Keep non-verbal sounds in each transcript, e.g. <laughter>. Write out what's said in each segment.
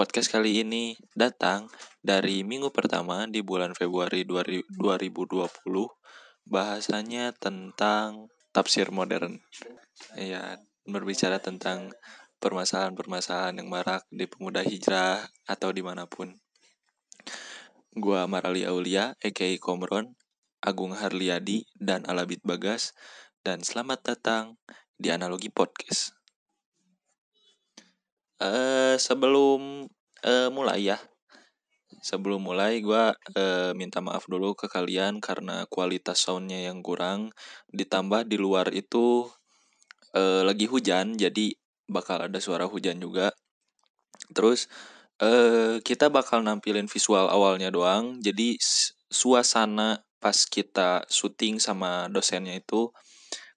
Podcast kali ini datang dari minggu pertama di bulan Februari 2020. Bahasanya tentang tafsir modern. Ya, berbicara tentang permasalahan-permasalahan yang marak di pemuda hijrah atau di mana pun. Gua Marali Aulia, aka Komron, Agung Harliadi, dan Alabit Bagas. Dan selamat datang di Analogi Podcast. Eh sebelum uh, mulai ya, sebelum mulai gue uh, minta maaf dulu ke kalian karena kualitas soundnya yang kurang. Ditambah di luar itu uh, lagi hujan, jadi bakal ada suara hujan juga. Terus uh, kita bakal nampilin visual awalnya doang, jadi suasana pas kita syuting sama dosennya itu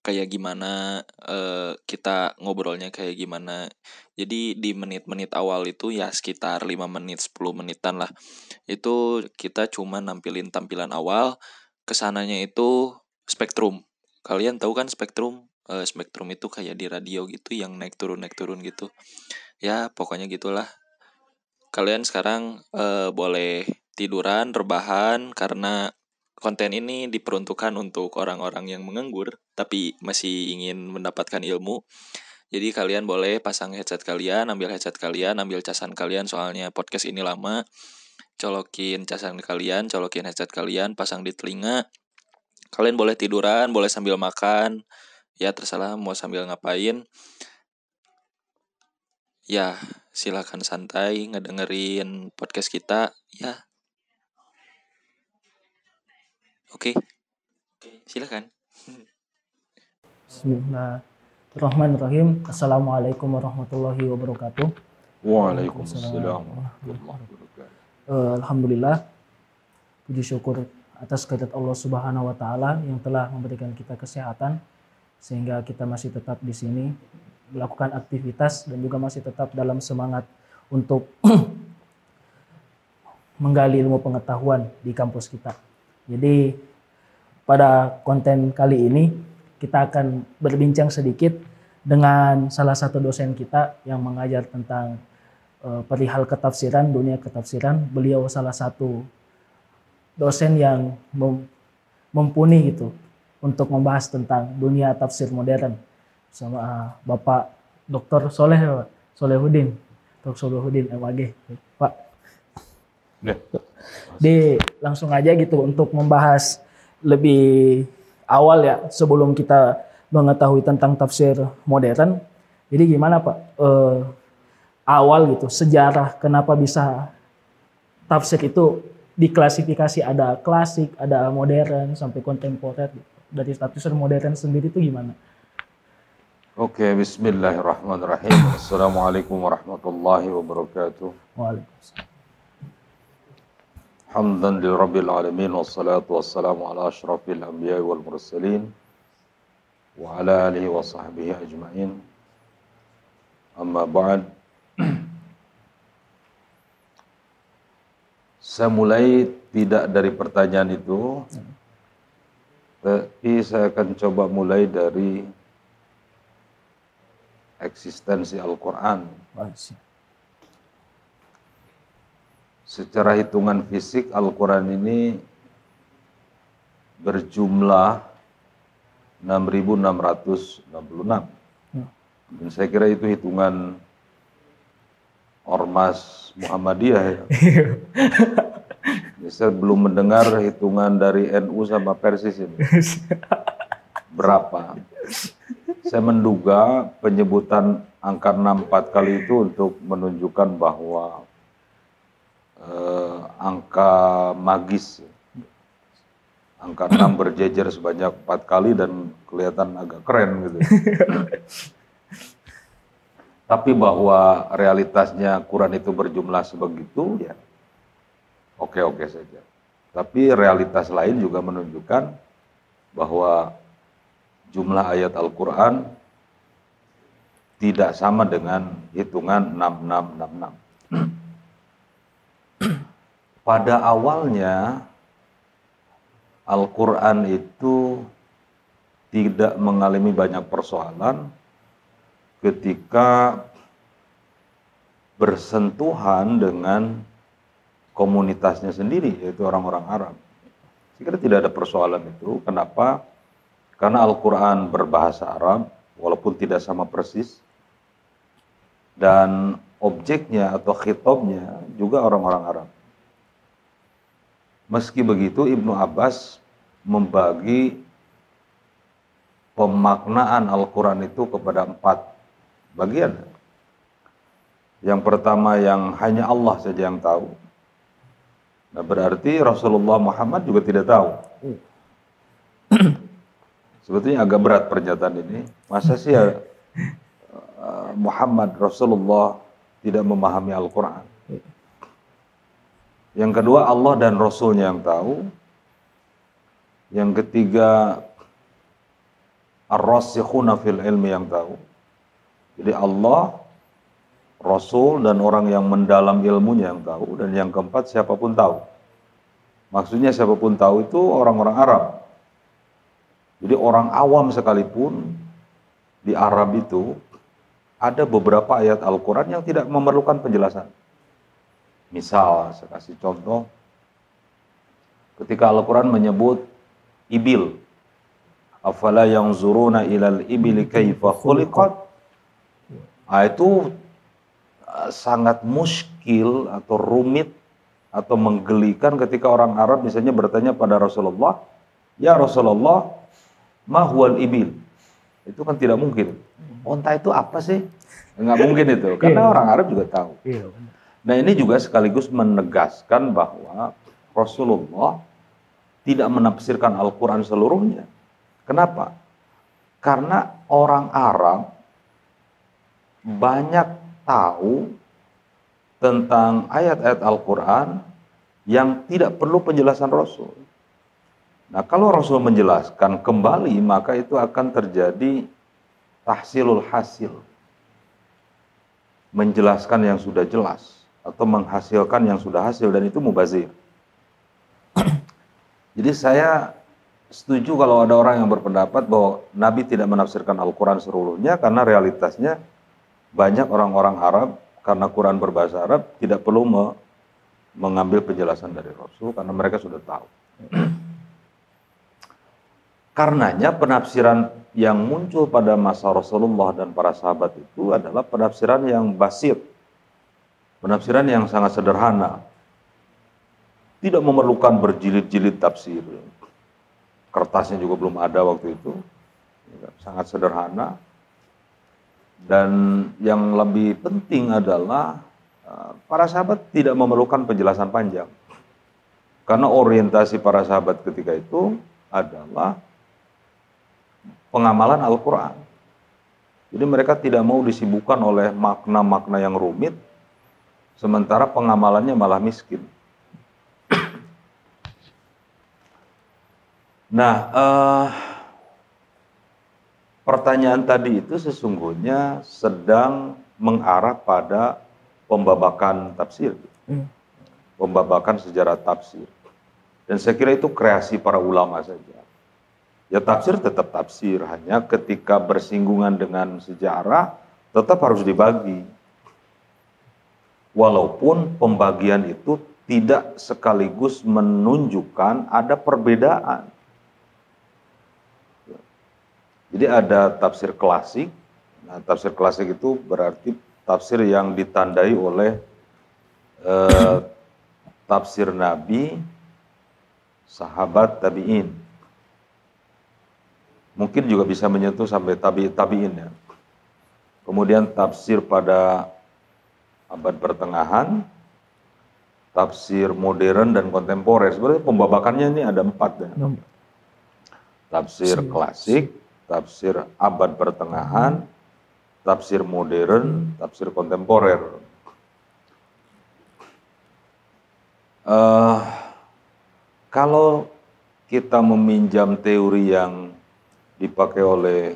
kayak gimana uh, kita ngobrolnya kayak gimana. Jadi di menit-menit awal itu ya sekitar 5 menit 10 menitan lah. Itu kita cuma nampilin tampilan awal ke sananya itu spektrum. Kalian tahu kan spektrum? Uh, spektrum itu kayak di radio gitu yang naik turun naik turun gitu. Ya pokoknya gitulah. Kalian sekarang uh, boleh tiduran rebahan karena konten ini diperuntukkan untuk orang-orang yang menganggur tapi masih ingin mendapatkan ilmu. Jadi kalian boleh pasang headset kalian, ambil headset kalian, ambil casan kalian soalnya podcast ini lama. Colokin casan kalian, colokin headset kalian, pasang di telinga. Kalian boleh tiduran, boleh sambil makan. Ya terserah mau sambil ngapain. Ya, silakan santai ngedengerin podcast kita. Ya, Oke. Okay. Silakan. Bismillahirrahmanirrahim. Assalamualaikum warahmatullahi wabarakatuh. Waalaikumsalam warahmatullahi wabarakatuh. Uh, Alhamdulillah. Puji syukur atas kehadirat Allah Subhanahu wa taala yang telah memberikan kita kesehatan sehingga kita masih tetap di sini melakukan aktivitas dan juga masih tetap dalam semangat untuk <clears throat> menggali ilmu pengetahuan di kampus kita. Jadi pada konten kali ini kita akan berbincang sedikit dengan salah satu dosen kita yang mengajar tentang uh, perihal ketafsiran, dunia ketafsiran. Beliau salah satu dosen yang mem mumpuni gitu untuk membahas tentang dunia tafsir modern sama uh, Bapak Dr. Soleh Solehudin, Dr. Solehudin MAG. Pak. Ya. Di langsung aja gitu untuk membahas lebih awal ya sebelum kita mengetahui tentang tafsir modern. Jadi gimana Pak eh, awal gitu sejarah kenapa bisa tafsir itu diklasifikasi ada klasik, ada modern sampai kontemporer. Dari tafsir modern sendiri itu gimana? Oke, bismillahirrahmanirrahim. Assalamualaikum warahmatullahi wabarakatuh. Waalaikumsalam حمدا لرب العالمين والصلاة والسلام على أشرف الأنبياء والمرسلين وعلى آله وصحبه أجمعين أما بعد Saya mulai tidak dari pertanyaan itu, tapi saya akan coba mulai dari eksistensi Al-Quran secara hitungan fisik Al-Quran ini berjumlah 6.666. Hmm. Dan saya kira itu hitungan Ormas Muhammadiyah ya. <laughs> saya belum mendengar hitungan dari NU sama Persis ini. Berapa? Saya menduga penyebutan angka 6 4 kali itu untuk menunjukkan bahwa uh, angka magis. Angka 6 <clears throat> berjejer sebanyak empat kali dan kelihatan agak keren gitu. <laughs> Tapi bahwa realitasnya Quran itu berjumlah sebegitu ya oke-oke saja. Tapi realitas lain juga menunjukkan bahwa jumlah ayat Al-Quran tidak sama dengan hitungan 6666 pada awalnya Al-Quran itu tidak mengalami banyak persoalan ketika bersentuhan dengan komunitasnya sendiri, yaitu orang-orang Arab. Saya tidak ada persoalan itu. Kenapa? Karena Al-Quran berbahasa Arab, walaupun tidak sama persis, dan objeknya atau khitabnya juga orang-orang Arab. Meski begitu, Ibnu Abbas membagi pemaknaan Al-Quran itu kepada empat bagian. Yang pertama yang hanya Allah saja yang tahu. Nah, berarti Rasulullah Muhammad juga tidak tahu. Sebetulnya agak berat pernyataan ini. Masa sih ya, <laughs> uh, Muhammad Rasulullah tidak memahami Al-Quran? Yang kedua Allah dan Rasulnya yang tahu. Yang ketiga Ar-Rasikhuna fil ilmi yang tahu. Jadi Allah, Rasul dan orang yang mendalam ilmunya yang tahu. Dan yang keempat siapa pun tahu. Maksudnya siapa pun tahu itu orang-orang Arab. Jadi orang awam sekalipun di Arab itu ada beberapa ayat Al-Quran yang tidak memerlukan penjelasan. Misal, saya kasih contoh, ketika Al-Quran menyebut ibil, afala yang zuruna ilal ibili kaifa khuliqat? Nah, itu uh, sangat muskil atau rumit atau menggelikan ketika orang Arab misalnya bertanya pada Rasulullah ya Rasulullah mahwal ibil? Itu kan tidak mungkin. Onta itu apa sih? Nggak mungkin itu karena iya. orang Arab juga tahu. Iya, nah ini juga sekaligus menegaskan bahwa Rasulullah tidak menafsirkan Al-Quran seluruhnya Kenapa? Karena orang Arab banyak tahu tentang ayat-ayat Al-Quran yang tidak perlu penjelasan Rasul. Nah, kalau Rasul menjelaskan kembali, maka itu akan terjadi tahsilul hasil. Menjelaskan yang sudah jelas atau menghasilkan yang sudah hasil dan itu mubazir. <clears throat> Jadi saya setuju kalau ada orang yang berpendapat bahwa Nabi tidak menafsirkan Al-Quran seluruhnya karena realitasnya banyak orang-orang Arab karena Quran berbahasa Arab tidak perlu me mengambil penjelasan dari Rasul karena mereka sudah tahu. <clears throat> Karenanya penafsiran yang muncul pada masa Rasulullah dan para sahabat itu adalah penafsiran yang basit. Penafsiran yang sangat sederhana. Tidak memerlukan berjilid-jilid tafsir kertasnya juga belum ada waktu itu, sangat sederhana. Dan yang lebih penting adalah eh, para sahabat tidak memerlukan penjelasan panjang. Karena orientasi para sahabat ketika itu adalah pengamalan Al-Quran. Jadi mereka tidak mau disibukkan oleh makna-makna yang rumit, sementara pengamalannya malah miskin. Nah, uh, pertanyaan tadi itu sesungguhnya sedang mengarah pada pembabakan tafsir, hmm. pembabakan sejarah tafsir. Dan saya kira itu kreasi para ulama saja. Ya tafsir tetap tafsir, hanya ketika bersinggungan dengan sejarah tetap harus dibagi. Walaupun pembagian itu tidak sekaligus menunjukkan ada perbedaan. Jadi ada tafsir klasik. Nah, tafsir klasik itu berarti tafsir yang ditandai oleh eh, <coughs> tafsir Nabi, sahabat tabiin. Mungkin juga bisa menyentuh sampai tabi tabiin ya. Kemudian tafsir pada abad pertengahan, tafsir modern dan kontemporer. Sebenarnya pembabakannya ini ada empat ya. Tafsir klasik, tafsir abad pertengahan, tafsir modern, tafsir kontemporer. Uh, kalau kita meminjam teori yang dipakai oleh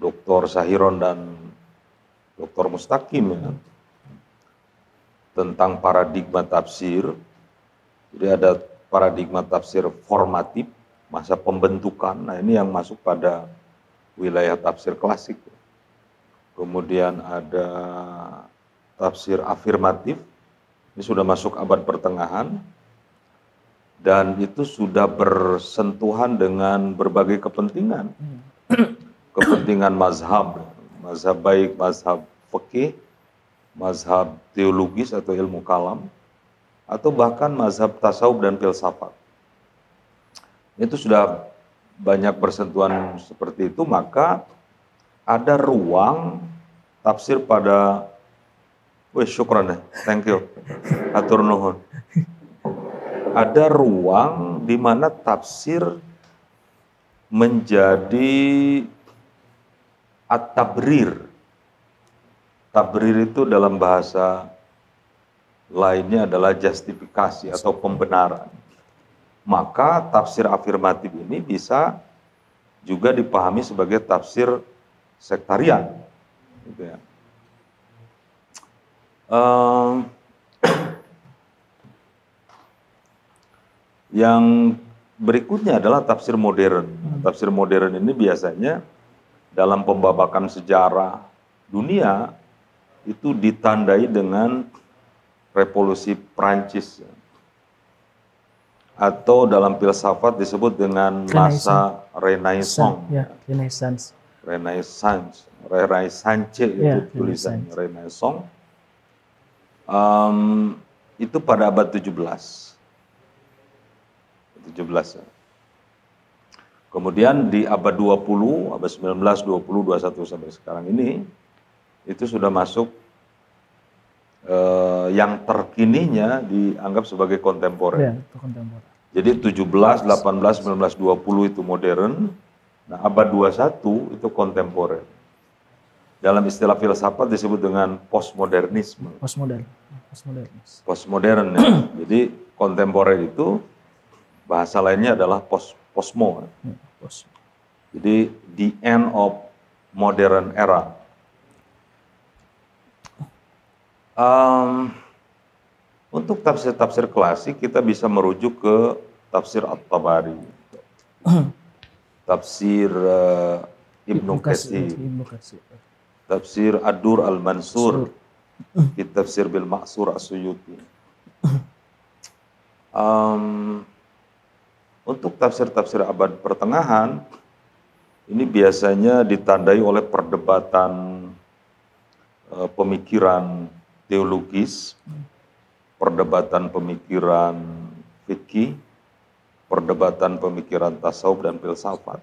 Dr. Sahiron dan Dr. Mustaqim ya, tentang paradigma tafsir, jadi ada paradigma tafsir formatif, masa pembentukan. Nah, ini yang masuk pada wilayah tafsir klasik. Kemudian ada tafsir afirmatif. Ini sudah masuk abad pertengahan dan itu sudah bersentuhan dengan berbagai kepentingan. Kepentingan mazhab, mazhab baik, mazhab fikih, mazhab teologis atau ilmu kalam, atau bahkan mazhab tasawuf dan filsafat. Itu sudah banyak bersentuhan seperti itu, maka ada ruang tafsir pada Wih, syukran ya. Thank you. Atur nuhun. Ada ruang di mana tafsir menjadi at-tabrir. Tabrir itu dalam bahasa lainnya adalah justifikasi atau pembenaran. Maka tafsir afirmatif ini bisa juga dipahami sebagai tafsir sektarian. Gitu ya. Uh, yang berikutnya adalah tafsir modern. Tafsir modern ini biasanya dalam pembabakan sejarah dunia itu ditandai dengan revolusi Prancis atau dalam filsafat disebut dengan masa Renaissance. Ya, Renaissance. Renaissance, Renaissance itu ya, tulisan Renaissance um, itu pada abad 17. 17 ya. Kemudian di abad 20, abad 19, 20, 21 sampai sekarang ini itu sudah masuk uh, yang terkininya dianggap sebagai kontemporer. Ya, kontemporer. Jadi 17, 18, 19, 20 itu modern. Nah, abad 21 itu kontemporer dalam istilah filsafat disebut dengan postmodernisme. Postmodern. Postmodernis. Postmodern ya. Jadi kontemporer itu bahasa lainnya adalah post posmo. Ya, post. Jadi the end of modern era. Um, untuk tafsir-tafsir klasik kita bisa merujuk ke tafsir At-Tabari. tafsir uh, Ibnu Katsir. Tafsir Ad-Dur Al-Mansur, tafsir bil Ma'sur As-Suyuti. Um, <laughs> untuk tafsir-tafsir abad pertengahan, ini biasanya ditandai oleh perdebatan uh, pemikiran teologis, perdebatan pemikiran fikih, perdebatan pemikiran tasawuf dan filsafat.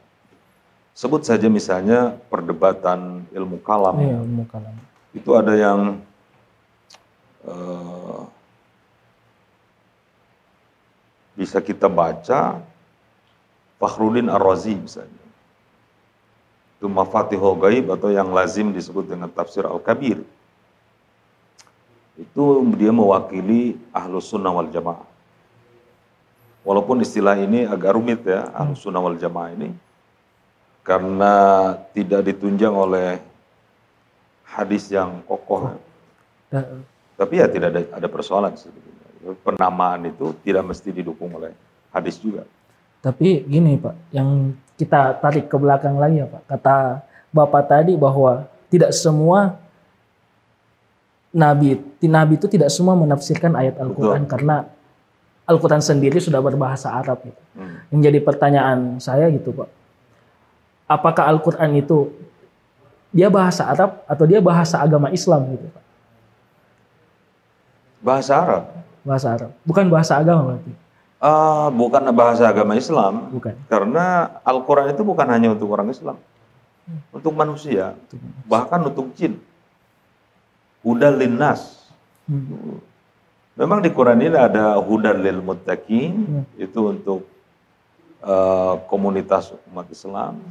Sebut saja misalnya perdebatan ilmu kalam. Iya, ilmu kalam. Itu ada yang uh, bisa kita baca Fakhruddin Ar-Razi misalnya. Itu Mafatihul Gaib atau yang lazim disebut dengan tafsir Al-Kabir. Itu dia mewakili Ahlus Sunnah wal Jamaah. Walaupun istilah ini agak rumit ya, Ahlus Sunnah wal Jamaah ini karena tidak ditunjang oleh hadis yang kokoh. Tapi ya tidak ada, ada persoalan sebetulnya. Penamaan itu tidak mesti didukung oleh hadis juga. Tapi gini Pak, yang kita tarik ke belakang lagi ya Pak. Kata Bapak tadi bahwa tidak semua nabi, nabi itu tidak semua menafsirkan ayat Al-Quran karena Al-Quran sendiri sudah berbahasa Arab. Gitu. Hmm. Yang jadi pertanyaan saya gitu Pak, apakah Al-Quran itu dia bahasa Arab atau dia bahasa agama Islam gitu Pak? Bahasa Arab. Bahasa Arab. Bukan bahasa agama berarti. Uh, bukan bahasa agama Islam. Bukan. Karena Al-Quran itu bukan hanya untuk orang Islam. Hmm. Untuk manusia. Untuk manusia. Bahkan untuk jin. Hudal linnas. Hmm. Memang di Quran ini ada hudal lil muttaqin. Hmm. Itu untuk uh, komunitas umat Islam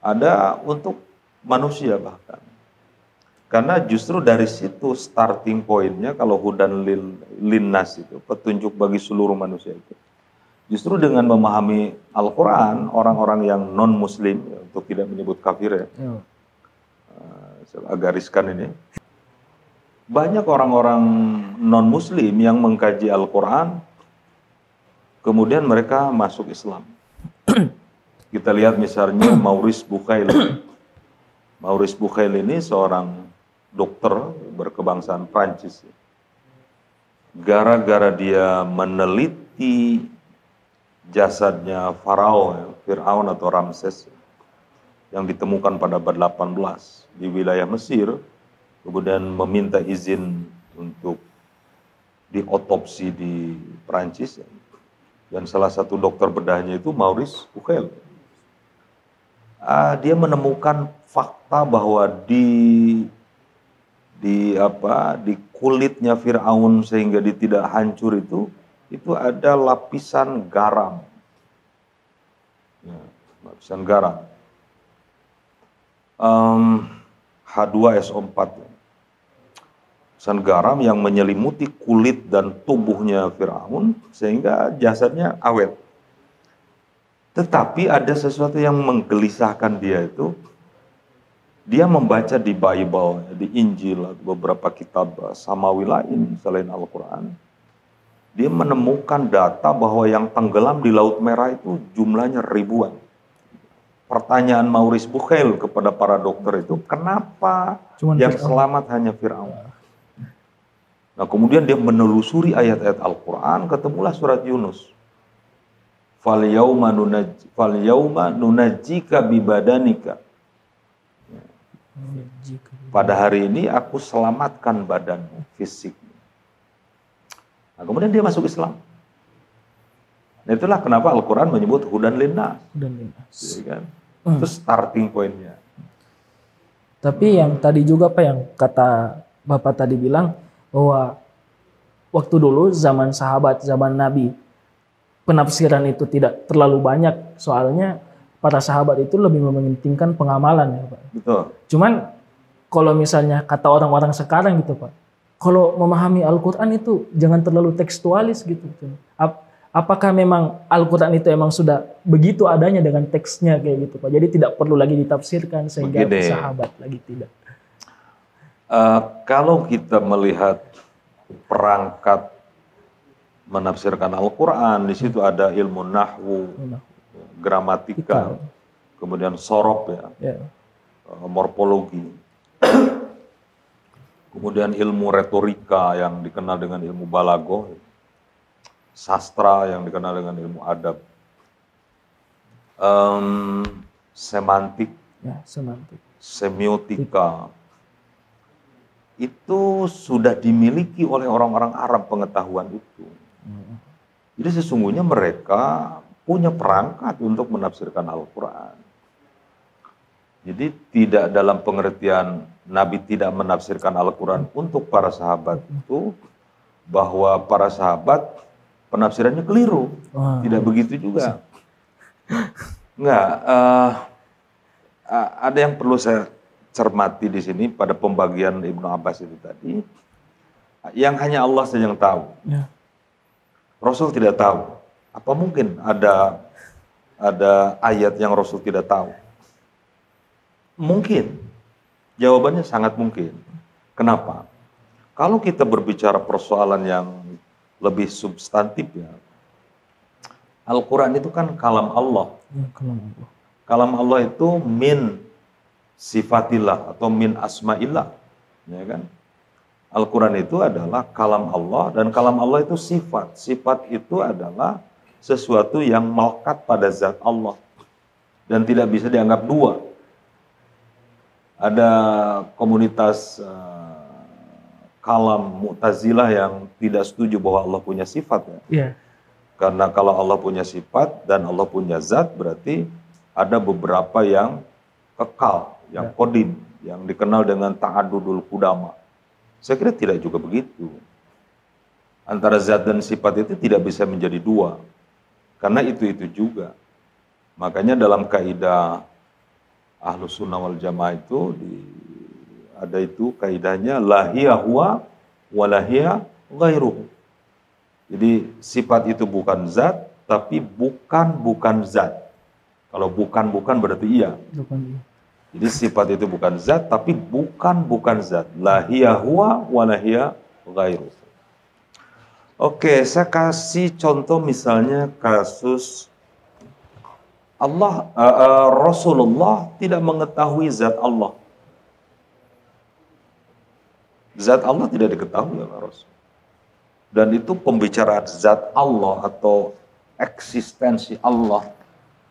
ada untuk manusia bahkan. Karena justru dari situ starting pointnya kalau hudan lil, linnas itu, petunjuk bagi seluruh manusia itu. Justru dengan memahami Al-Quran, orang-orang yang non-muslim, ya, untuk tidak menyebut kafir ya, ya. Uh, agak riskan ini. Banyak orang-orang non-muslim yang mengkaji Al-Quran, kemudian mereka masuk Islam. Kita lihat misalnya Maurice Bukhail. Maurice Bukhail ini seorang dokter berkebangsaan Prancis. Gara-gara dia meneliti jasadnya Farao, Fir'aun atau Ramses yang ditemukan pada abad 18 di wilayah Mesir, kemudian meminta izin untuk diotopsi di Prancis dan salah satu dokter bedahnya itu Maurice Buchel. Uh, dia menemukan fakta bahwa di di apa di kulitnya Firaun sehingga dia tidak hancur itu itu ada lapisan garam. Ya, lapisan garam. Um, H2SO4. Lapisan garam yang menyelimuti kulit dan tubuhnya Firaun sehingga jasadnya awet. Tetapi ada sesuatu yang menggelisahkan dia itu dia membaca di Bible, di Injil, beberapa kitab samawi lain selain Al-Quran. Dia menemukan data bahwa yang tenggelam di Laut Merah itu jumlahnya ribuan. Pertanyaan Maurice Buchel kepada para dokter itu, kenapa Cuman yang selamat hanya Fir'aun? Nah kemudian dia menelusuri ayat-ayat Al-Quran, ketemulah surat Yunus. Fal yauma nunajjika bibadanika pada hari ini aku selamatkan badanmu, fisik. Nah, kemudian dia masuk Islam. Nah, itulah kenapa Al-Quran menyebut hudan linnas. Hudan linnas. Ya, kan? Hmm. Itu starting pointnya. Tapi yang tadi juga apa yang kata Bapak tadi bilang bahwa waktu dulu zaman sahabat, zaman Nabi, penafsiran itu tidak terlalu banyak soalnya para sahabat itu lebih mementingkan pengamalan ya Pak. Betul. Cuman kalau misalnya kata orang-orang sekarang gitu Pak, kalau memahami Al-Quran itu jangan terlalu tekstualis gitu. apakah memang Al-Quran itu emang sudah begitu adanya dengan teksnya kayak gitu Pak? Jadi tidak perlu lagi ditafsirkan sehingga Begini. sahabat lagi tidak. Uh, kalau kita melihat perangkat menafsirkan Al-Quran, di situ ada ilmu nahwu, gramatika, kemudian sorop ya, yeah. Ya. morfologi, kemudian ilmu retorika yang dikenal dengan ilmu balago, sastra yang dikenal dengan ilmu adab, um, semantik, ya, semantik, semiotika, itu sudah dimiliki oleh orang-orang Arab pengetahuan itu. Hmm. Jadi sesungguhnya mereka punya perangkat untuk menafsirkan Al-Quran. Jadi tidak dalam pengertian Nabi tidak menafsirkan Al-Quran untuk para sahabat itu bahwa para sahabat penafsirannya keliru. Wow. Tidak begitu juga. Enggak. Uh, ada yang perlu saya cermati di sini pada pembagian Ibnu Abbas itu tadi. Yang hanya Allah saja yang tahu. Ya. Rasul tidak tahu. Apa mungkin ada ada ayat yang Rasul tidak tahu? Mungkin. Jawabannya sangat mungkin. Kenapa? Kalau kita berbicara persoalan yang lebih substantif ya, Al-Quran itu kan kalam Allah. Ya, kalam Allah. Kalam Allah itu min sifatillah atau min asma'illah. Ya kan? Al-Quran itu adalah kalam Allah dan kalam Allah itu sifat. Sifat itu adalah sesuatu yang melekat pada zat Allah dan tidak bisa dianggap dua. Ada komunitas uh, kalam Mu'tazilah yang tidak setuju bahwa Allah punya sifat ya. Yeah. Karena kalau Allah punya sifat dan Allah punya zat berarti ada beberapa yang kekal, yang yeah. kodim, yang dikenal dengan ta'adudul kudama. Saya kira tidak juga begitu. Antara zat dan sifat itu tidak bisa menjadi dua. Karena itu-itu juga. Makanya dalam kaidah Ahlus Sunnah wal Jamaah itu di, ada itu kaidahnya lahia huwa walahia ghairuhu. Jadi sifat itu bukan zat, tapi bukan bukan zat. Kalau bukan bukan berarti iya. Bukan. Jadi sifat itu bukan zat, tapi bukan bukan zat. Lahia huwa walahia ghairuhu. Oke, saya kasih contoh misalnya kasus Allah uh, uh, Rasulullah tidak mengetahui zat Allah. Zat Allah tidak diketahui oleh Rasul. Dan itu pembicaraan zat Allah atau eksistensi Allah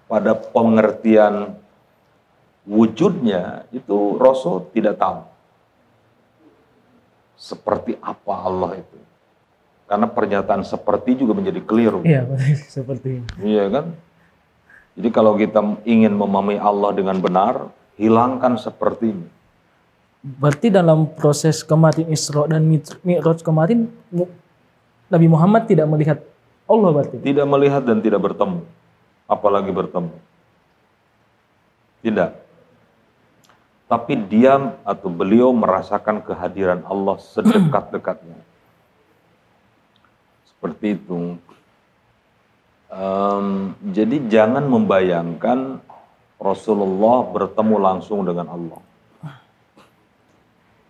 pada pengertian wujudnya itu Rasul tidak tahu. Seperti apa Allah itu. Karena pernyataan seperti juga menjadi keliru. Iya, <laughs> seperti Iya kan? Jadi kalau kita ingin memahami Allah dengan benar, hilangkan seperti ini. Berarti dalam proses kemarin Isra dan Mi'raj kemarin Nabi Muhammad tidak melihat Allah berarti. Tidak melihat dan tidak bertemu. Apalagi bertemu. Tidak. Tapi diam atau beliau merasakan kehadiran Allah sedekat-dekatnya. Seperti itu. Um, jadi jangan membayangkan Rasulullah bertemu langsung dengan Allah.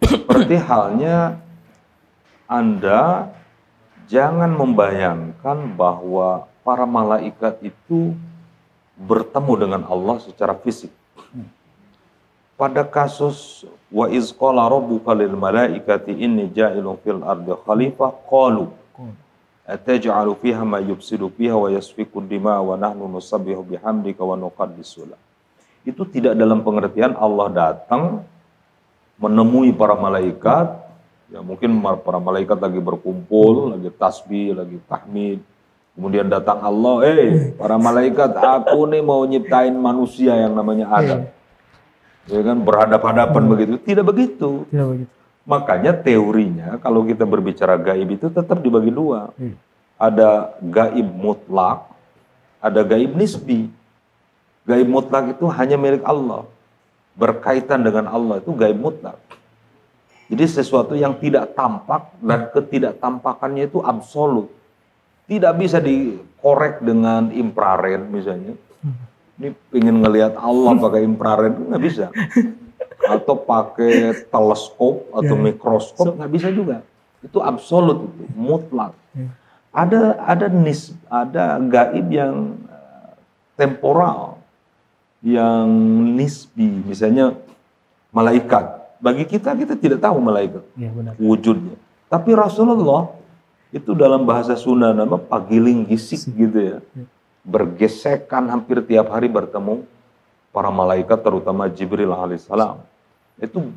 Seperti halnya Anda jangan membayangkan bahwa para malaikat itu bertemu dengan Allah secara fisik. Pada kasus wa iz qala rabbuka lil malaikati inni ja'ilun fil ardi khalifah qalu ataj'alu fiha ma yufsidu fiha wa yasfiku dima wa nahnu nusabbihu bihamdika wa nuqaddisu Itu tidak dalam pengertian Allah datang menemui para malaikat, ya mungkin para malaikat lagi berkumpul, lagi tasbih, lagi tahmid. Kemudian datang Allah, eh para malaikat, aku nih mau nyiptain manusia yang namanya Adam. Ya kan berhadap-hadapan hmm. begitu. Tidak begitu. Tidak begitu. Makanya teorinya kalau kita berbicara gaib itu tetap dibagi dua. Hmm. Ada gaib mutlak, ada gaib nisbi. Gaib mutlak itu hanya milik Allah. Berkaitan dengan Allah itu gaib mutlak. Jadi sesuatu yang tidak tampak dan ketidaktampakannya itu absolut. Tidak bisa dikorek dengan infrared misalnya. Hmm. Ini pengen ngelihat Allah pakai infrared nggak bisa <laughs> atau pakai teleskop atau yeah. mikroskop nggak bisa juga. Itu absolut itu, mutlak. Yeah. Ada ada nis, ada gaib yang uh, temporal, yang nisbi, misalnya malaikat. Bagi kita kita tidak tahu malaikat yeah, benar. wujudnya. Tapi Rasulullah itu dalam bahasa Sunda nama pagiling gisik gitu ya. Yeah. Bergesekan hampir tiap hari bertemu para malaikat terutama Jibril alaihissalam itu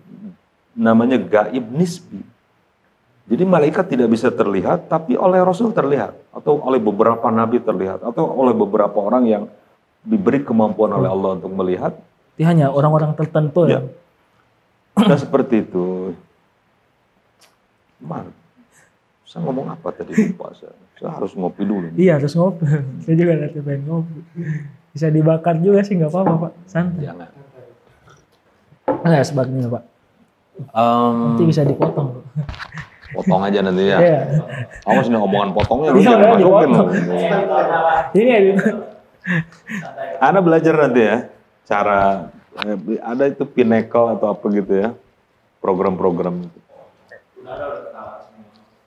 namanya gaib nisbi. Jadi malaikat tidak bisa terlihat, tapi oleh Rasul terlihat, atau oleh beberapa nabi terlihat, atau oleh beberapa orang yang diberi kemampuan oleh Allah untuk melihat. Dia hanya orang-orang tertentu ya. Nah seperti itu. Man, saya ngomong apa tadi lupa saya. Saya harus ngopi dulu. Iya harus ngopi. <laughs> Saya juga nanti pengen ngopi. Bisa dibakar juga sih nggak apa-apa pak. Santai. Jangan. Enggak sebagainya pak. Um, nanti bisa dipotong. Potong aja nanti ya. Iya. Awas nih omongan potongnya lu jangan masukin loh. Ini ya. Anda belajar nanti ya cara eh, ada itu Pinnacle atau apa gitu ya program-program itu.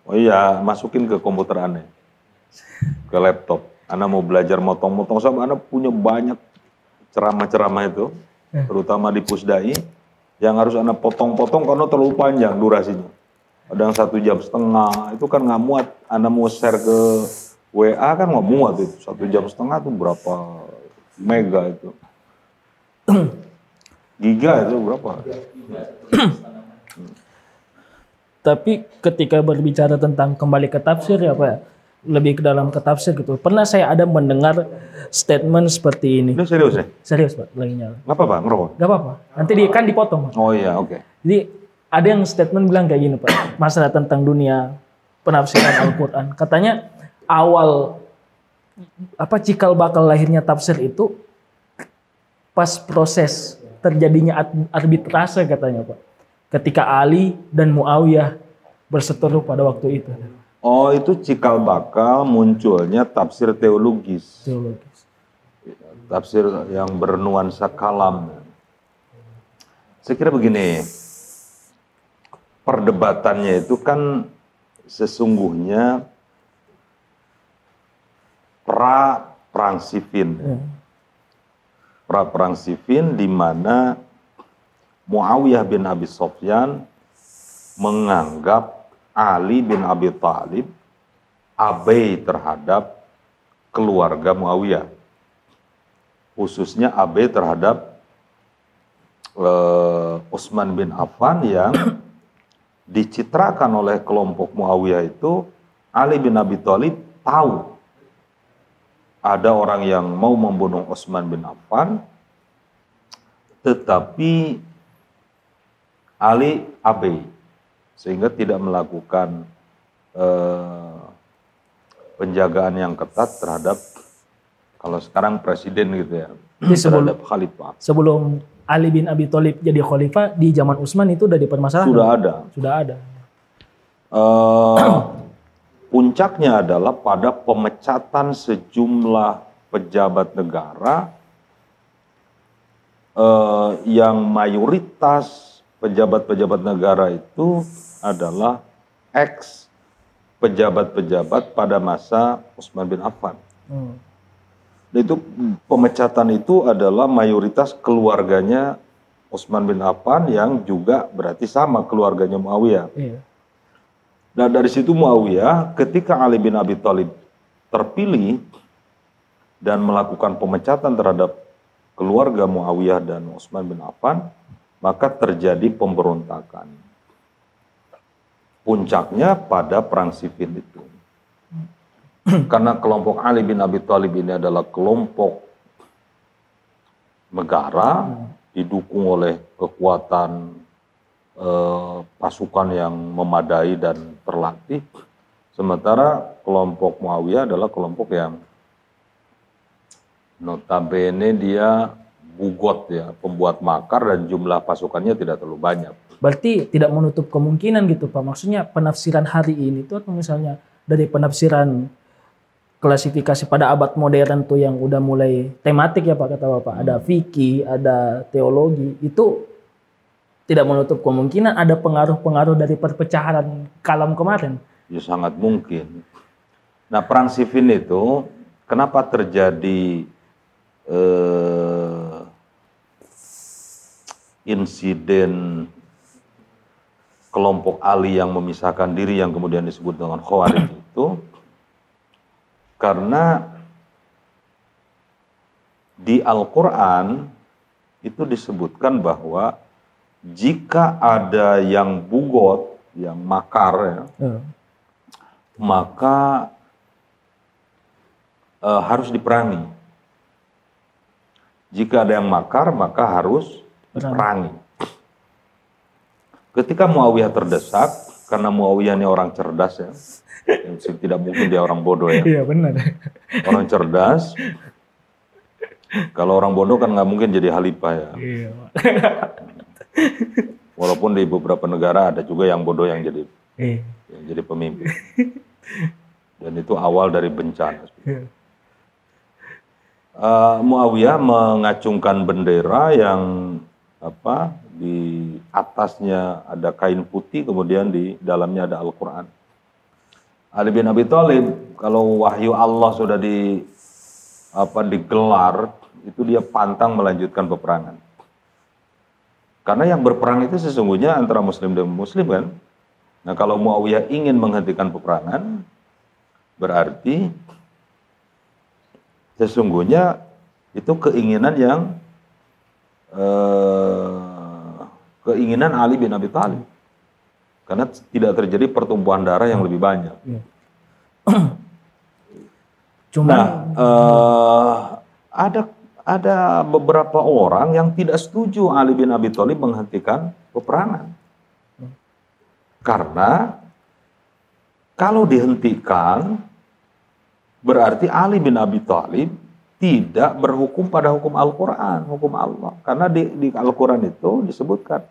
Oh iya, masukin ke komputer aneh, ke laptop. Anda mau belajar motong-motong sama Anda punya banyak ceramah-ceramah itu, eh. terutama di Pusdai yang harus anda potong-potong karena terlalu panjang durasinya. Ada yang satu jam setengah, itu kan nggak muat. Anda mau share ke WA kan nggak muat itu. Satu jam setengah itu berapa mega itu. <clears throat> Giga itu berapa? Tapi ketika berbicara tentang kembali ke tafsir ya Pak, ya, lebih ke dalam ke tafsir gitu. Pernah saya ada mendengar statement seperti ini. Ini serius ya? Serius Pak, lagi nyala. Gak apa-apa, ngerokok? Gak apa-apa. Nanti dia kan dipotong Pak. Oh iya, oke. Okay. Jadi ada yang statement bilang kayak gini Pak, masalah tentang dunia penafsiran <coughs> Al-Quran. Katanya awal apa cikal bakal lahirnya tafsir itu pas proses terjadinya arbitrase katanya Pak. Ketika Ali dan Muawiyah berseteru pada waktu itu. Oh, itu cikal bakal munculnya tafsir teologis. Teologis. Tafsir yang bernuansa kalam. Saya kira begini, perdebatannya itu kan sesungguhnya pra perang sifin. Ya. Pra perang sifin di mana Muawiyah bin Abi Sofyan menganggap Ali bin Abi Thalib abai terhadap keluarga Muawiyah. Khususnya abai terhadap uh, Utsman bin Affan yang <clears throat> dicitrakan oleh kelompok Muawiyah itu Ali bin Abi Thalib tahu ada orang yang mau membunuh Utsman bin Affan tetapi Ali abai sehingga tidak melakukan eh, penjagaan yang ketat terhadap kalau sekarang presiden gitu ya Jadi sebelum, terhadap khalifah sebelum Ali bin Abi Thalib jadi khalifah di zaman Utsman itu udah dipermasalahkan. sudah ada Sudah ada. Eh, puncaknya adalah pada pemecatan sejumlah pejabat negara eh, yang mayoritas pejabat-pejabat negara itu adalah ex pejabat-pejabat pada masa Utsman bin Affan. Hmm. Itu pemecatan itu adalah mayoritas keluarganya Utsman bin Affan yang juga berarti sama keluarganya Muawiyah. Iya. Nah dari situ Muawiyah ketika Ali bin Abi Thalib terpilih dan melakukan pemecatan terhadap keluarga Muawiyah dan Utsman bin Affan, maka terjadi pemberontakan. Puncaknya pada perang sifin itu. Karena kelompok Ali bin Abi Thalib ini adalah kelompok negara didukung oleh kekuatan eh, pasukan yang memadai dan terlatih. Sementara kelompok Muawiyah adalah kelompok yang notabene dia bugot ya, pembuat makar dan jumlah pasukannya tidak terlalu banyak. Berarti tidak menutup kemungkinan gitu Pak. Maksudnya penafsiran hari ini tuh atau misalnya dari penafsiran klasifikasi pada abad modern tuh yang udah mulai tematik ya Pak kata Bapak. Ada fikih, ada teologi. Itu tidak menutup kemungkinan ada pengaruh-pengaruh dari perpecahan kalam kemarin. Ya sangat mungkin. Nah perang Siffin itu kenapa terjadi eh, insiden kelompok Ali yang memisahkan diri yang kemudian disebut dengan Khawarij <clears throat> itu karena di Al-Quran itu disebutkan bahwa jika ada yang bugot, yang makar ya, Hmm. maka eh, harus diperangi. Jika ada yang makar, maka harus diperangi. Ketika Muawiyah terdesak, karena Muawiyah ini orang cerdas ya, tidak mungkin dia orang bodoh ya, Iya benar. orang cerdas. Kalau orang bodoh kan nggak mungkin jadi khalifah ya. Iya. Walaupun di beberapa negara ada juga yang bodoh yang jadi Iya. yang jadi pemimpin. Dan itu awal dari bencana. Iya. Eh, Muawiyah mengacungkan bendera yang apa di atasnya ada kain putih kemudian di dalamnya ada Al-Qur'an. Ali bin Abi Thalib kalau wahyu Allah sudah di apa digelar itu dia pantang melanjutkan peperangan. Karena yang berperang itu sesungguhnya antara muslim dan muslim kan. Nah, kalau Muawiyah ingin menghentikan peperangan berarti sesungguhnya itu keinginan yang eh, keinginan Ali bin Abi Thalib. Karena tidak terjadi pertumbuhan darah yang lebih banyak. <clears throat> Cuma Nah, eh, ada ada beberapa orang yang tidak setuju Ali bin Abi Thalib menghentikan peperangan. Karena kalau dihentikan berarti Ali bin Abi Thalib tidak berhukum pada hukum Al-Qur'an, hukum Allah. Karena di, di Al-Qur'an itu disebutkan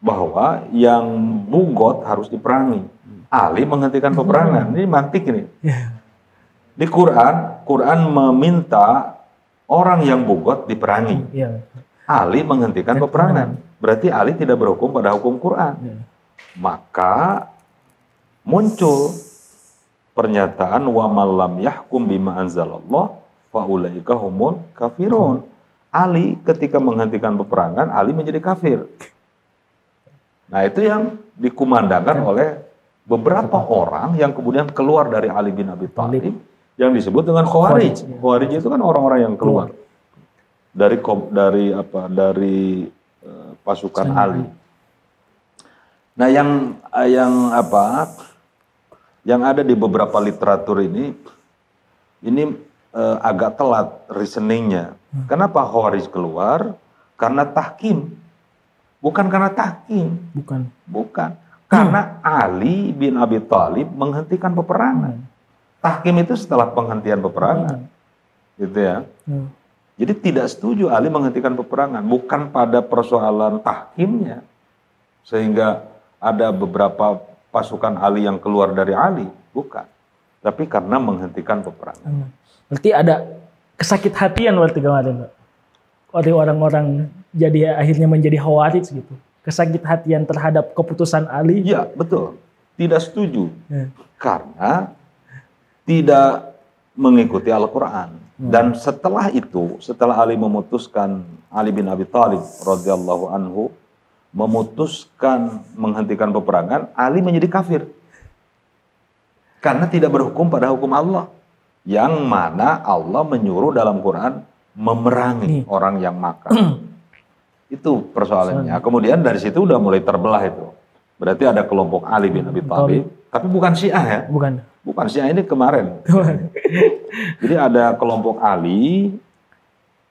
bahwa yang bugot harus diperangi. Ali menghentikan peperangan. Ini mantik ini. Di Quran, Quran meminta orang yang bugot diperangi. iya. Ali menghentikan peperangan. Berarti Ali tidak berhukum pada hukum Quran. Iya. Maka muncul pernyataan wa malam yahkum bima anzalallah faulaika humul kafirun. Ali ketika menghentikan peperangan, Ali menjadi kafir. Nah itu yang dikumandangkan oleh beberapa orang yang kemudian keluar dari Ali bin Abi Thalib yang disebut dengan Khawarij. Khawarij, ya. Itu kan orang-orang yang keluar dari dari apa dari eh, pasukan Pasukan Ali. Nah yang yang apa yang ada di beberapa literatur ini ini eh, agak telat reasoningnya. Kenapa Khawarij keluar? Karena tahkim. Bukan karena tahkim, Bukan. bukan. Karena Ali bin Abi Thalib menghentikan peperangan. Tahkim itu setelah penghentian peperangan. Gitu ya. Hmm. Jadi tidak setuju Ali menghentikan peperangan, bukan pada persoalan tahkimnya. Sehingga ada beberapa pasukan Ali yang keluar dari Ali, bukan. Tapi karena menghentikan peperangan. Hmm. Berarti ada kesakit hatian waktu kemarin, Pak. Orang-orang jadi akhirnya menjadi khawarij gitu. Kesakit hatian terhadap keputusan Ali. Iya, betul. Tidak setuju. Ya. Karena tidak mengikuti Al-Quran. Dan setelah itu, setelah Ali memutuskan, Ali bin Abi Thalib radhiyallahu anhu, memutuskan menghentikan peperangan, Ali menjadi kafir. Karena tidak berhukum pada hukum Allah. Yang mana Allah menyuruh dalam Quran memerangi orang yang makar. <clears throat> itu persoalannya. Kemudian dari situ udah mulai terbelah itu. Berarti ada kelompok Ali bin Abi Thalib, tapi bukan Syiah ya. Bukan. Bukan Syiah ini kemarin. <laughs> Jadi ada kelompok Ali.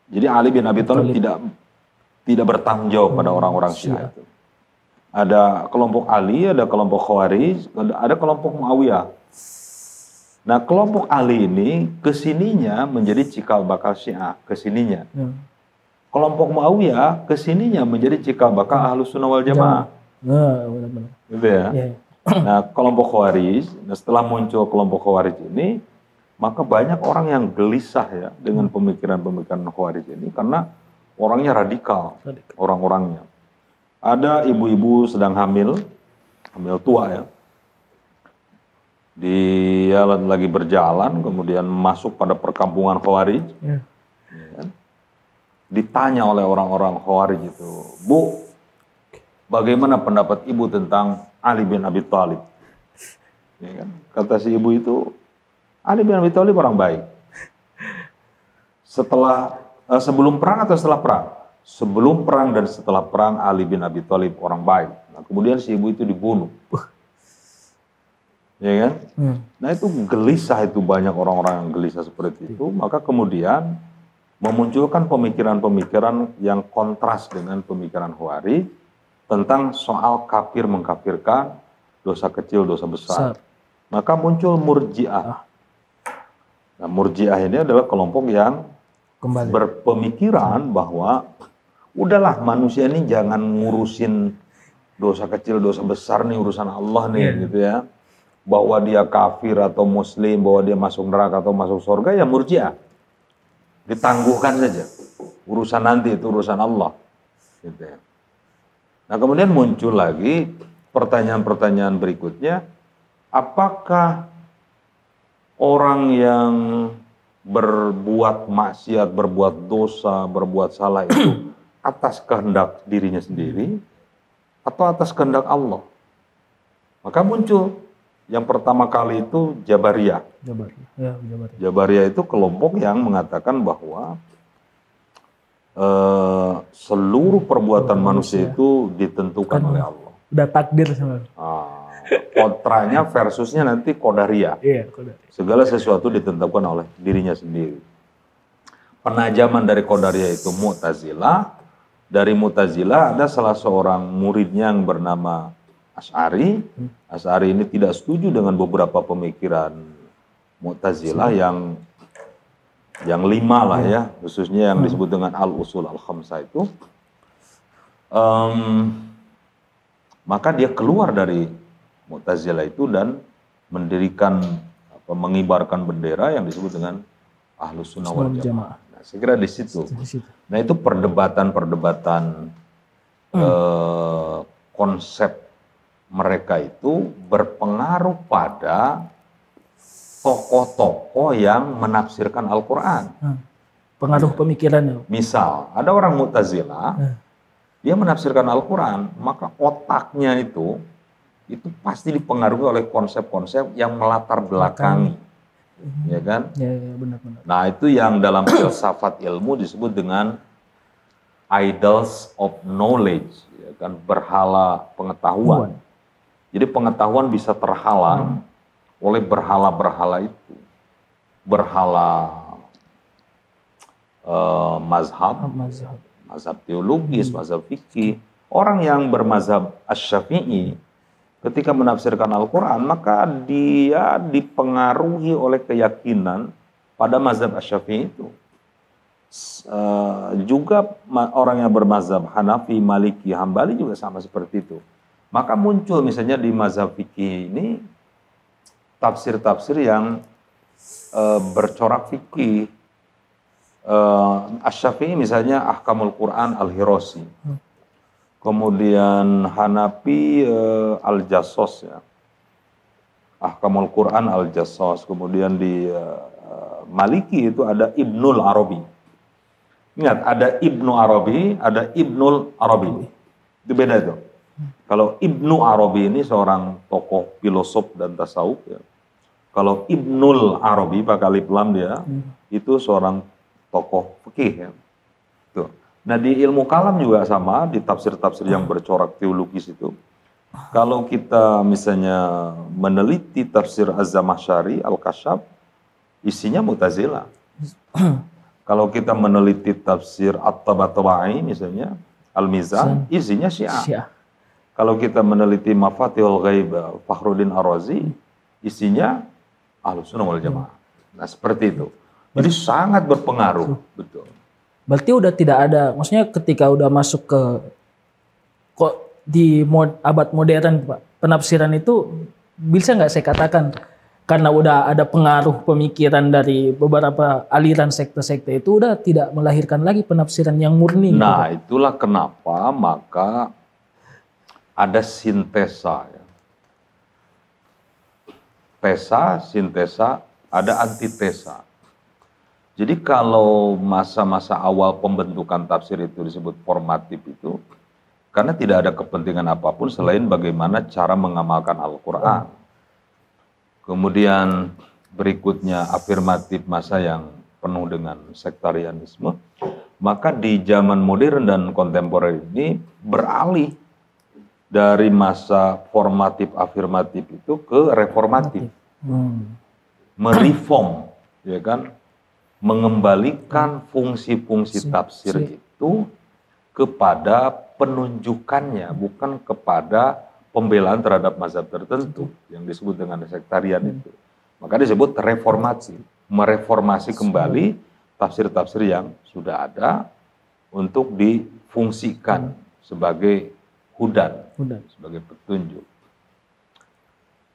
Jadi Ali bin Abi Thalib tidak tidak bertanggung jawab pada orang-orang Syiah itu. Ada kelompok Ali, ada kelompok Khawarij, ada- kelompok Muawiyah. Nah, kelompok Ali ini ke sininya menjadi cikal bakal Syiah, ke sininya. Ya. Kelompok Muawiyah ke sininya menjadi cikal bakal Ahlus Sunnah wal Jamaah. Nah, benar-benar. Gitu ya. Ya. Nah, kelompok Khawarij, nah setelah muncul kelompok Khawarij ini, maka banyak orang yang gelisah ya dengan pemikiran-pemikiran Khawarij ini karena orangnya radikal, Radikal. orang-orangnya. Ada ibu-ibu sedang hamil, hamil tua ya. Dia lagi berjalan, kemudian masuk pada perkampungan Khawarij, Ya. ya kan? Ditanya oleh orang-orang Khawarij itu, Bu, bagaimana pendapat ibu tentang Ali bin Abi Thalib? Ya kan? Kata si ibu itu, Ali bin Abi Thalib orang baik. Setelah eh, sebelum perang atau setelah perang? Sebelum perang dan setelah perang Ali bin Abi Thalib orang baik. Nah, kemudian si ibu itu dibunuh. Ya kan? Hmm. Nah itu gelisah itu banyak orang-orang yang gelisah seperti itu. Maka kemudian memunculkan pemikiran-pemikiran yang kontras dengan pemikiran Khawarij tentang soal kafir mengkafirkan, dosa kecil, dosa besar. Besar. Maka muncul murjiah. Nah murjiah ini adalah kelompok yang Kembali. berpemikiran bahwa udahlah manusia ini jangan ngurusin dosa kecil dosa besar nih urusan Allah nih Iya. gitu ya bahwa dia kafir atau muslim bahwa dia masuk neraka atau masuk surga ya murjiah ditangguhkan saja urusan nanti itu urusan Allah gitu ya. nah kemudian muncul lagi pertanyaan-pertanyaan berikutnya apakah orang yang berbuat maksiat, berbuat dosa, berbuat salah itu atas kehendak dirinya sendiri atau atas kehendak Allah. Maka muncul yang pertama kali itu Jabariyah. Jabar. Ya, Jabar. Jabariyah itu kelompok yang mengatakan bahwa eh, seluruh perbuatan manusia itu ditentukan oleh Allah. Udah takdir sebenarnya. Ah, kontranya versusnya nanti Qadariyah. Iya, kode. Segala sesuatu ditentukan oleh dirinya sendiri. Penajaman dari Qadariyah itu Mu'tazilah. Dari Mu'tazilah ada salah seorang muridnya yang bernama As'ari. As'ari ini tidak setuju dengan beberapa pemikiran Mu'tazilah yang yang lima lah ya, khususnya yang disebut dengan Al-Usul Al-Khamsah itu. Em, maka dia keluar dari Mu'tazilah itu dan mendirikan apa, mengibarkan bendera yang disebut dengan Ahlus Sunnah wal Jamaah. Nah, saya kira di situ. Nah itu perdebatan-perdebatan eh, konsep mereka itu berpengaruh pada tokoh-tokoh yang menafsirkan Al-Quran. Hmm. Pengaruh pemikirannya. Misal, ada orang Mu'tazilah Hmm. dia menafsirkan Al-Quran, maka otaknya itu itu pasti dipengaruhi oleh konsep-konsep yang melatar belakangi, ya kan? Ya, ya benar-benar. Nah itu yang dalam filsafat ilmu disebut dengan idols of knowledge, ya kan? Berhala pengetahuan. Jadi pengetahuan bisa terhalang oleh berhala-berhala itu, berhala eh, mazhab, Mazhab. mazhab teologis, mazhab fikih. Orang yang bermazhab asy-syafi'i ketika menafsirkan Al-Quran, maka dia dipengaruhi oleh keyakinan pada mazhab asy-syafi'i itu. Eh, juga orang yang bermazhab Hanafi, Maliki, Hambali juga sama seperti itu. Maka muncul misalnya di mazhab fikih ini tafsir-tafsir yang eh, bercorak fikih. Uh, Asy-Syafi'i misalnya Ahkamul Quran Al-Hirosi. Kemudian Hanafi eh, Al-Jassos ya. Ahkamul Quran Al-Jassos. Kemudian di eh, eh, Maliki itu ada Ibnul Arabi. Ingat, ada Ibnu Arabi, ada Ibnul Arabi. Itu beda itu. Kalau Ibnu Arabi ini seorang tokoh filosof dan tasawuf ya. Kalau Ibnul Arabi pakai alif lam dia, itu seorang tokoh fikih ya. Tuh. Nah di ilmu kalam juga sama, di tafsir-tafsir yang bercorak teologis itu. Kalau kita misalnya meneliti tafsir Az-Zamakhsyari, Al-Kasyaf, isinya Mu'tazilah. <clears throat> Kalau kita meneliti tafsir At-Tabatabai misalnya, Al-Mizan, isinya Syiah. Syiah. Kalau kita meneliti Mafatihul Ghaib Fakhruddin Ar-Razi, isinya Ahlus Sunnah wal Jamaah. Nah, seperti itu. Jadi sangat berpengaruh, betul. Berarti udah tidak ada, maksudnya ketika udah masuk ke kok di mod, abad modern Pak, penafsiran itu bisa nggak saya katakan karena udah ada pengaruh pemikiran dari beberapa aliran sekte-sekte itu udah tidak melahirkan lagi penafsiran yang murni. gitu. Nah, itulah kenapa maka ada sintesa. Ya. Tesa, sintesa, ada antitesa. Jadi kalau masa-masa awal pembentukan tafsir itu disebut formatif itu, karena tidak ada kepentingan apa pun selain bagaimana cara mengamalkan Al-Quran. Kemudian berikutnya afirmatif masa yang penuh dengan sektarianisme, maka di zaman modern dan kontemporer ini beralih dari masa formatif afirmatif itu ke reformatif, Hmm. mereform, ya kan, mengembalikan fungsi-fungsi tafsir itu kepada penunjukannya, bukan kepada pembelaan terhadap mazhab tertentu yang disebut dengan sektarian itu. Maka disebut reformasi, mereformasi kembali tafsir-tafsir yang sudah ada untuk difungsikan sebagai hudan, Udah. sebagai petunjuk.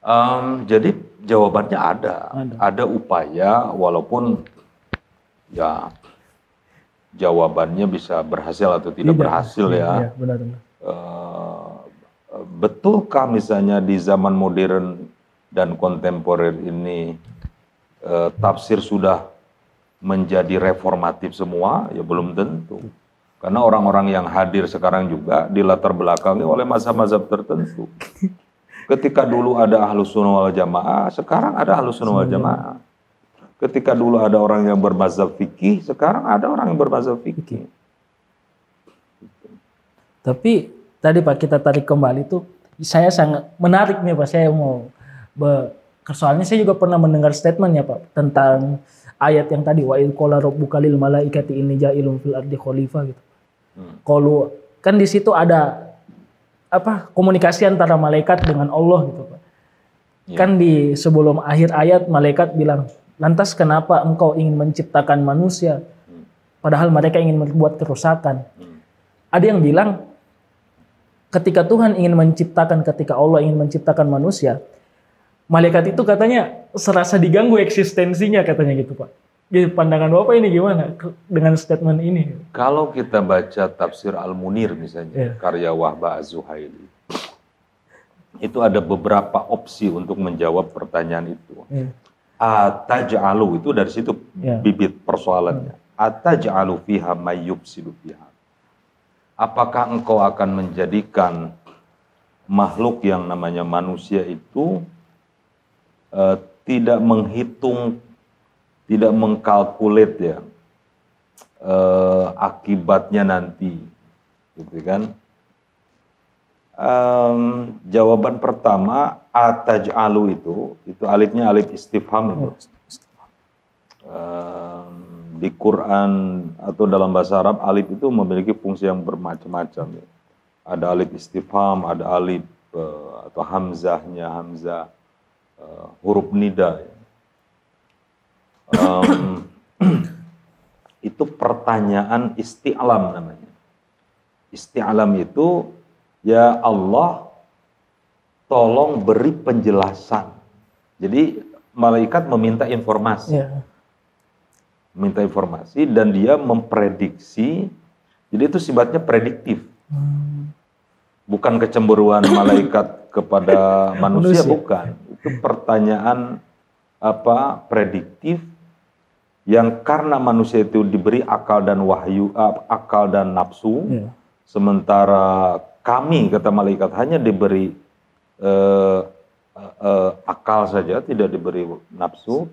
Em, jadi jawabannya ada, Ada. ada upaya walaupun ya jawabannya bisa berhasil atau tidak, berhasil ya. Iya, benar benar. Eh, betulkah misalnya di zaman modern dan kontemporer ini eh, tafsir sudah menjadi reformatif semua? Ya belum tentu. Karena orang-orang yang hadir sekarang juga dilatar belakangi oleh mazhab-mazhab tertentu. Ketika dulu ada ahlus sunnah wal jamaah, sekarang ada ahlus sunnah wal jamaah. Ketika dulu ada orang yang bermazhab fikih, sekarang ada orang yang bermazhab fikih. Tapi tadi Pak kita tarik kembali tuh saya sangat menarik nih Pak saya mau be, soalnya saya juga pernah mendengar statement ya Pak tentang ayat yang tadi wa il qala rabbuka lil malaikati inni ja'ilun fil ardi khalifah gitu. Hmm. Kalau kan di situ ada apa komunikasi antara malaikat dengan Allah gitu Pak. Iya. Kan di sebelum akhir ayat malaikat bilang, "Lantas kenapa engkau ingin menciptakan manusia padahal mereka ingin membuat kerusakan?" Hmm. Ada yang bilang ketika Tuhan ingin menciptakan, ketika Allah ingin menciptakan manusia, malaikat itu katanya serasa diganggu eksistensinya katanya gitu Pak. Jadi pandangan Bapak ini gimana dengan statement ini? Kalau kita baca tafsir Al-Munir misalnya, Iya. karya Wahba Az-Zuhaili, itu ada beberapa opsi untuk menjawab pertanyaan itu. Iya. Ataj'alu itu dari situ Iya. bibit persoalannya. Ataj'alu fiha may yufsidu fiha. apakah engkau akan menjadikan makhluk yang namanya manusia itu uh, tidak menghitung, tidak mengkalkulit ya uh, akibatnya nanti, gitu kan? Um, jawaban pertama ataj'alu itu, itu alifnya alif istifham itu. Um, di Quran atau dalam bahasa Arab alif itu memiliki fungsi yang bermacam-macam ya ada alif istifham, ada alif uh, atau hamzahnya hamzah uh, huruf nida. Um, <clears throat> itu pertanyaan isti'alam namanya. Isti'alam itu ya Allah tolong beri penjelasan. Jadi malaikat meminta informasi. Yeah. Minta informasi dan dia memprediksi. Jadi itu sifatnya prediktif. Hmm bukan kecemburuan <clears throat> malaikat kepada manusia, manusia bukan itu pertanyaan apa prediktif yang karena manusia itu diberi akal dan wahyu akal dan nafsu ya. sementara kami kata malaikat hanya diberi uh, uh, akal saja tidak diberi nafsu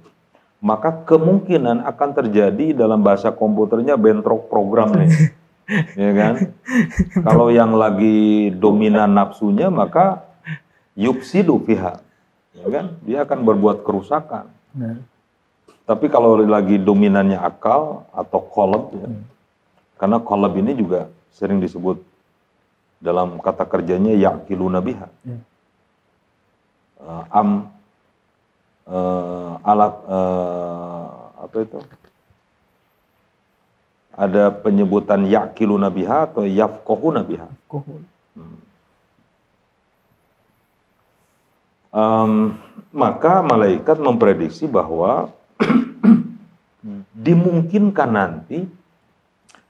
maka kemungkinan akan terjadi dalam bahasa komputernya bentrok program nih ya <laughs> kan? Kalau yang lagi dominan nafsunya maka yupsidu fiha, ya kan? Dia akan berbuat kerusakan. Nah. Tapi kalau lagi dominannya akal atau kolab, ya, hmm. karena kolab ini juga sering disebut dalam kata kerjanya yakiluna biha. Hmm. Uh, am uh, alat uh, apa itu? ada penyebutan yakilu nabiha atau yafkohu nabiha. Hmm. Um, maka malaikat memprediksi bahwa dimungkinkan nanti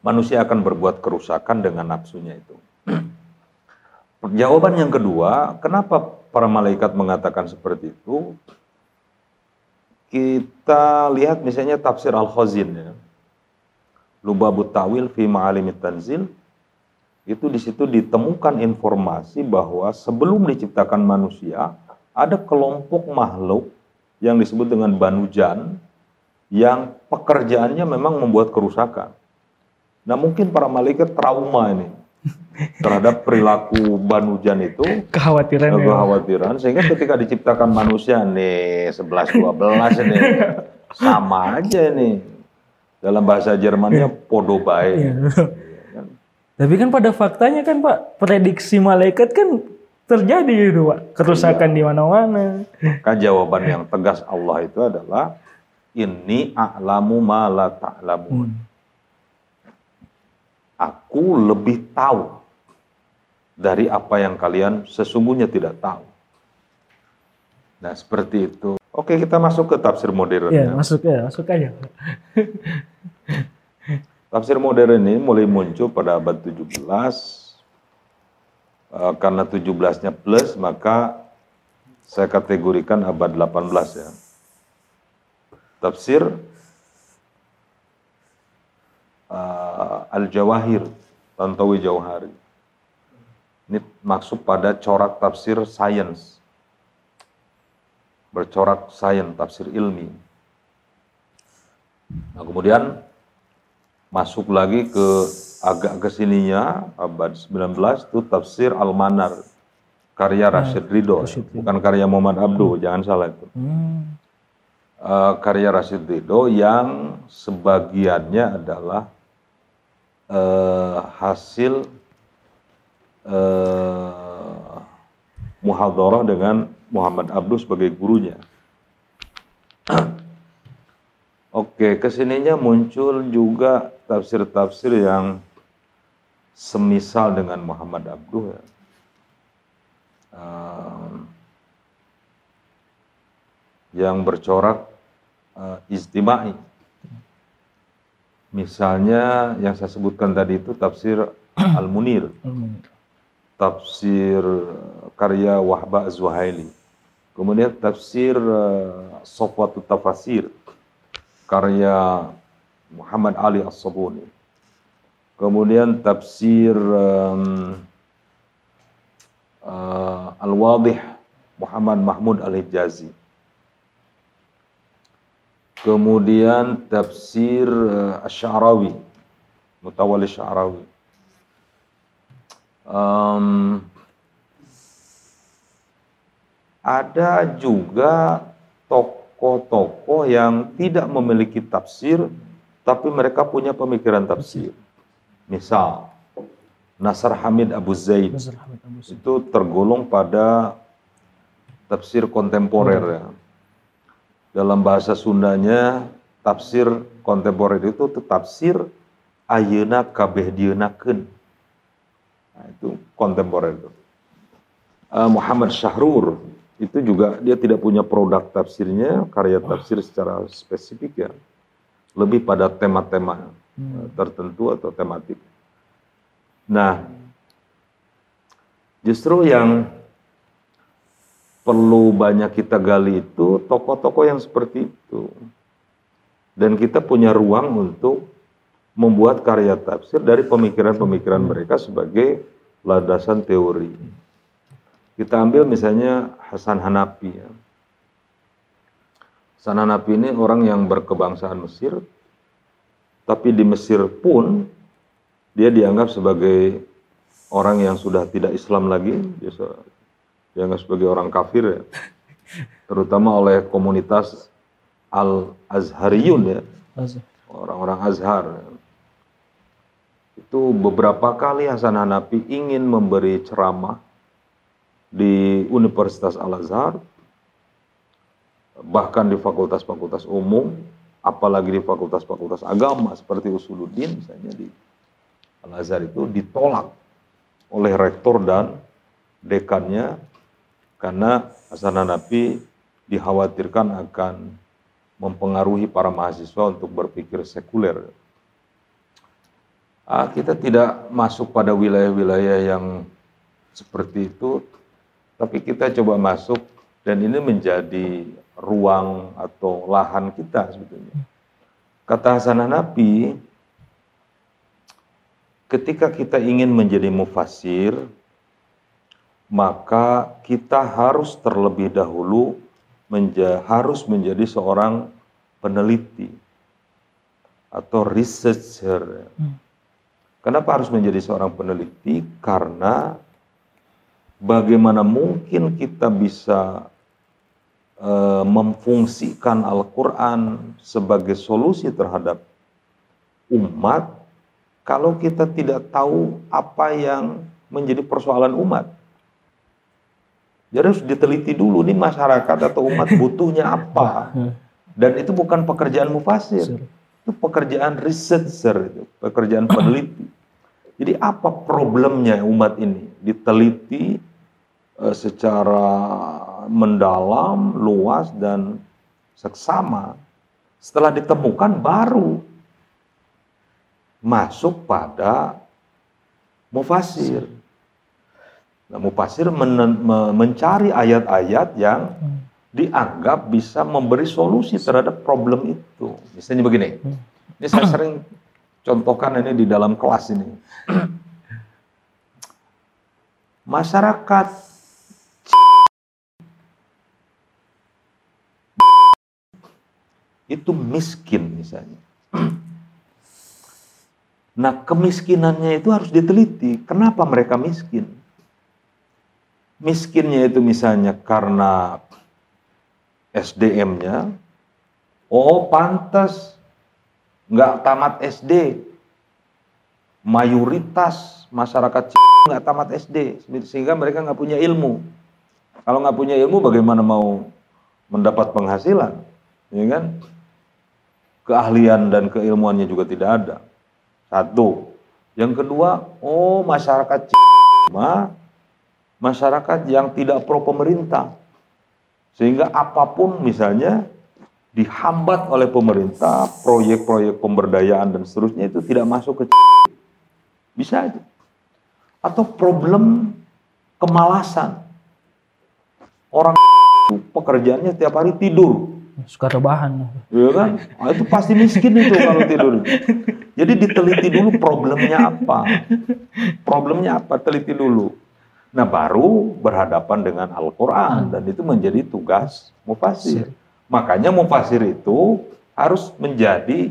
manusia akan berbuat kerusakan dengan nafsunya itu. Jawaban yang kedua, kenapa para malaikat mengatakan seperti itu? Kita lihat misalnya tafsir Al-Khazin ya Lubabut Tawil fi Ma'alimit Tanzil itu di situ ditemukan informasi bahwa sebelum diciptakan manusia ada kelompok makhluk yang disebut dengan banujan yang pekerjaannya memang membuat kerusakan. Nah mungkin para malaikat trauma ini terhadap perilaku banujan itu kekhawatiran ya. kekhawatiran sehingga ketika diciptakan manusia nih 11 12 ini sama aja nih dalam bahasa Jermannya podo baik. Iya. Tapi kan pada faktanya kan Pak, prediksi malaikat kan terjadi itu Pak. Kerusakan iya. di mana-mana. Kan jawaban yang tegas Allah itu adalah ini a'lamu ma la ta'lamun. Hmm. Aku lebih tahu dari apa yang kalian sesungguhnya tidak tahu. Nah, seperti itu. Oke, kita masuk ke tafsir modern. Ya, masuk ya, masuk aja. tafsir modern ini mulai muncul pada abad 17. Uh, karena 17-nya plus, maka saya kategorikan abad 18 ya. Tafsir uh, Al-Jawahir, Tantawi Jauhari. Ini maksud pada corak tafsir sains bercorak sains tafsir ilmi. Nah, kemudian masuk lagi ke agak ke sininya abad 19 itu tafsir Al-Manar karya Rashid Ridho, bukan karya Muhammad Abdu, hmm. jangan salah itu. Hmm. Uh, karya Rashid Ridho yang sebagiannya adalah uh, hasil uh, muhadharah dengan Muhammad Abdu sebagai gurunya. Oke, ke sininya muncul juga tafsir-tafsir yang semisal dengan Muhammad Abdu ya. Um, yang bercorak uh, istimai. Misalnya yang saya sebutkan tadi itu tafsir <clears throat> Al-Munir. Tafsir karya Wahba Zuhaili Kemudian tafsir uh, Sofwatu Tafasir karya Muhammad Ali As-Sabuni. Kemudian tafsir um, uh, Al-Wadih Muhammad Mahmud Al-Hijazi. Kemudian tafsir uh, Asy-Sya'rawi, Mutawalli Sya'rawi. Um, ada juga tokoh-tokoh yang tidak memiliki tafsir, tapi mereka punya pemikiran tafsir. Misal, Nasr Hamid Abu Zaid itu tergolong pada tafsir kontemporer ya. Dalam bahasa Sundanya, tafsir kontemporer itu tafsir ayeuna kabeh dienakeun. Nah, itu kontemporer itu. Eh, Muhammad Syahrur itu juga dia tidak punya produk tafsirnya, karya tafsir secara spesifik ya. Lebih pada tema-tema eh, tertentu atau tematik. Nah, justru yang perlu banyak kita gali itu tokoh-tokoh yang seperti itu. Dan kita punya ruang untuk membuat karya tafsir dari pemikiran-pemikiran mereka sebagai landasan teori. Kita ambil misalnya Hasan Hanafi ya. Hasan Hanafi ini orang yang berkebangsaan Mesir, tapi di Mesir pun dia dianggap sebagai orang yang sudah tidak Islam lagi, dia dianggap sebagai orang kafir ya. <laughs> Terutama oleh komunitas Al-Azhariyun ya, orang-orang Azhar. Itu beberapa kali Hasan Hanafi ingin memberi ceramah di Universitas Al-Azhar, bahkan di fakultas-fakultas umum, apalagi di fakultas-fakultas agama seperti Usuluddin misalnya di Al-Azhar itu ditolak oleh rektor dan dekannya karena Hasan Hanafi dikhawatirkan akan mempengaruhi para mahasiswa untuk berpikir sekuler. Ah, kita tidak masuk pada wilayah-wilayah yang seperti itu, tapi kita coba masuk dan ini menjadi ruang atau lahan kita sebetulnya. Kata Hasan Hanafi, ketika kita ingin menjadi mufasir, maka kita harus terlebih dahulu menja- harus menjadi seorang peneliti atau researcher. Kenapa harus menjadi seorang peneliti? Karena bagaimana mungkin kita bisa eh, memfungsikan Al-Quran sebagai solusi terhadap umat kalau kita tidak tahu apa yang menjadi persoalan umat. Jadi harus diteliti dulu nih masyarakat atau umat <laughs> butuhnya apa. Dan itu bukan pekerjaan mufasir. Itu pekerjaan researcher, itu, pekerjaan peneliti. Jadi apa problemnya umat ini? Diteliti eh, secara mendalam, luas dan seksama. Setelah ditemukan baru masuk pada mufasir. Nah, mufasir men- me- mencari ayat-ayat yang dianggap bisa memberi solusi terhadap problem itu. Misalnya begini, ini saya sering contohkan ini di dalam kelas ini. <clears throat> Masyarakat itu miskin misalnya. Nah, kemiskinannya itu harus diteliti. Kenapa mereka miskin? Miskinnya itu misalnya karena SDM-nya. Oh, pantas nggak tamat SD. Mayoritas masyarakat nggak tamat SD, sehingga mereka nggak punya ilmu. Kalau nggak punya ilmu, bagaimana mau mendapat penghasilan? Ya kan? Keahlian dan keilmuannya juga tidak ada. Satu. Yang kedua, oh masyarakat cuma masyarakat yang tidak pro pemerintah. Sehingga apa pun misalnya dihambat oleh pemerintah, proyek-proyek pemberdayaan dan seterusnya itu tidak masuk ke bisa aja. Atau problem kemalasan. Orang itu pekerjaannya tiap hari tidur. Suka rebahan. Iya kan? Nah, itu pasti miskin itu kalau tidur. Jadi diteliti dulu problemnya apa. Problemnya apa, teliti dulu. Nah baru berhadapan dengan Al-Quran. Dan itu menjadi tugas mufasir. Makanya mufasir itu harus menjadi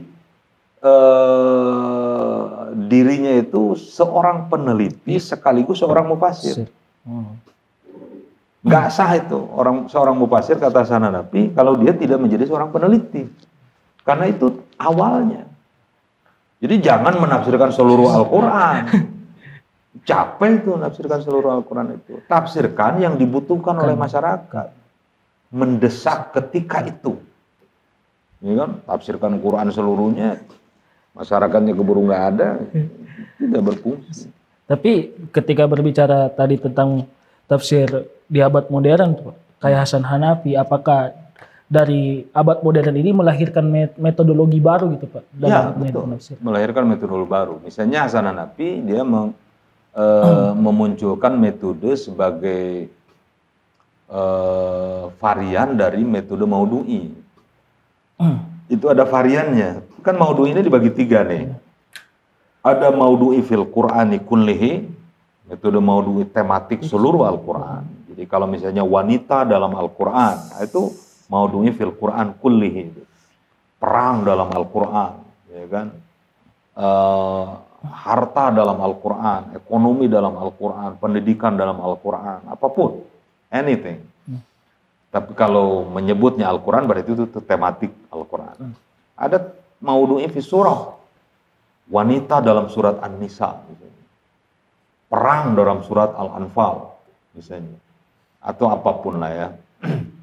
eh, dirinya itu seorang peneliti sekaligus seorang mufasir. Hmm. Gak sah itu orang seorang mufasir kata sana Nabi kalau dia tidak menjadi seorang peneliti. Karena itu awalnya. Jadi jangan menafsirkan seluruh <laughs> Al-Quran. Capek itu menafsirkan seluruh Al-Quran itu. Tafsirkan yang dibutuhkan oleh masyarakat. Mendesak ketika itu. Ini kan, tafsirkan Quran seluruhnya, masyarakatnya keburu nggak ada, tidak berfungsi. Tapi ketika berbicara tadi tentang tafsir di abad modern tuh, kayak Hasan Hanafi, apakah dari abad modern ini melahirkan metodologi baru gitu Pak? Ya, betul. Melahirkan metodologi baru. Misalnya Hasan Hanafi, dia meng, uh, <clears throat> memunculkan metode sebagai uh, varian dari metode Maudu'i. Hmm. Itu ada variannya. Kan Maudu'i ini dibagi tiga nih. Ada Maudu'i fil Qur'ani kullihi, metode Maudu'i tematik seluruh Al-Quran. Jadi kalau misalnya wanita dalam Al-Quran, nah itu maudunya fil Quran kullihi. Perang dalam Al-Quran ya kan? Uh, harta dalam Al-Quran ekonomi dalam Al-Quran pendidikan dalam Al-Quran apa pun. Anything. Hmm. tapi kalau menyebutnya Al-Quran berarti itu, itu tematik Al-Quran. Hmm. ada maudunya fi surah. Wanita dalam surat An-Nisa perang dalam surat Al-Anfal misalnya atau apa pun lah ya <clears throat>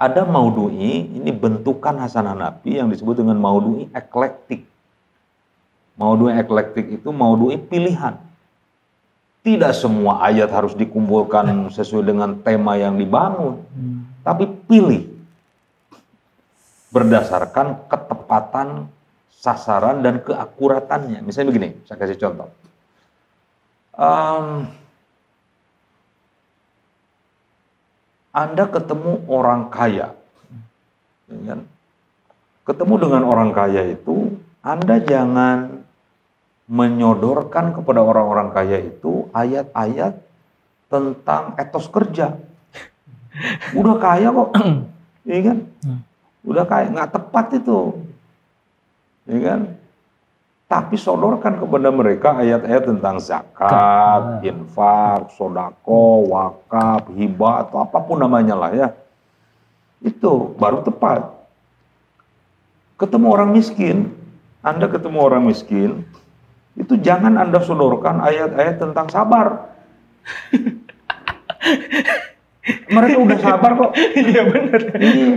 ada maudu'i, ini bentukan hasanah Nabi yang disebut dengan maudu'i eklektik. Maudu'i eklektik itu maudu'i pilihan. Tidak semua ayat harus dikumpulkan sesuai dengan tema yang dibangun, hmm. tapi pilih berdasarkan ketepatan sasaran dan keakuratannya. Misalnya begini, saya kasih contoh. Um, Anda ketemu orang kaya, ya kan? ketemu dengan orang kaya itu, Anda jangan menyodorkan kepada orang-orang kaya itu ayat-ayat tentang etos kerja. Udah kaya kok, iya <clears throat> kan? Hmm. Udah kaya, nggak tepat itu, iya kan? Tapi sodorkan kepada mereka ayat-ayat tentang zakat, infak, sodako, wakaf, hibah atau apa pun namanya lah ya. Itu baru tepat. Ketemu orang miskin, Anda ketemu orang miskin, itu jangan Anda sodorkan ayat-ayat tentang sabar. Mereka udah sabar kok. <laughs> Iya benar. Iya.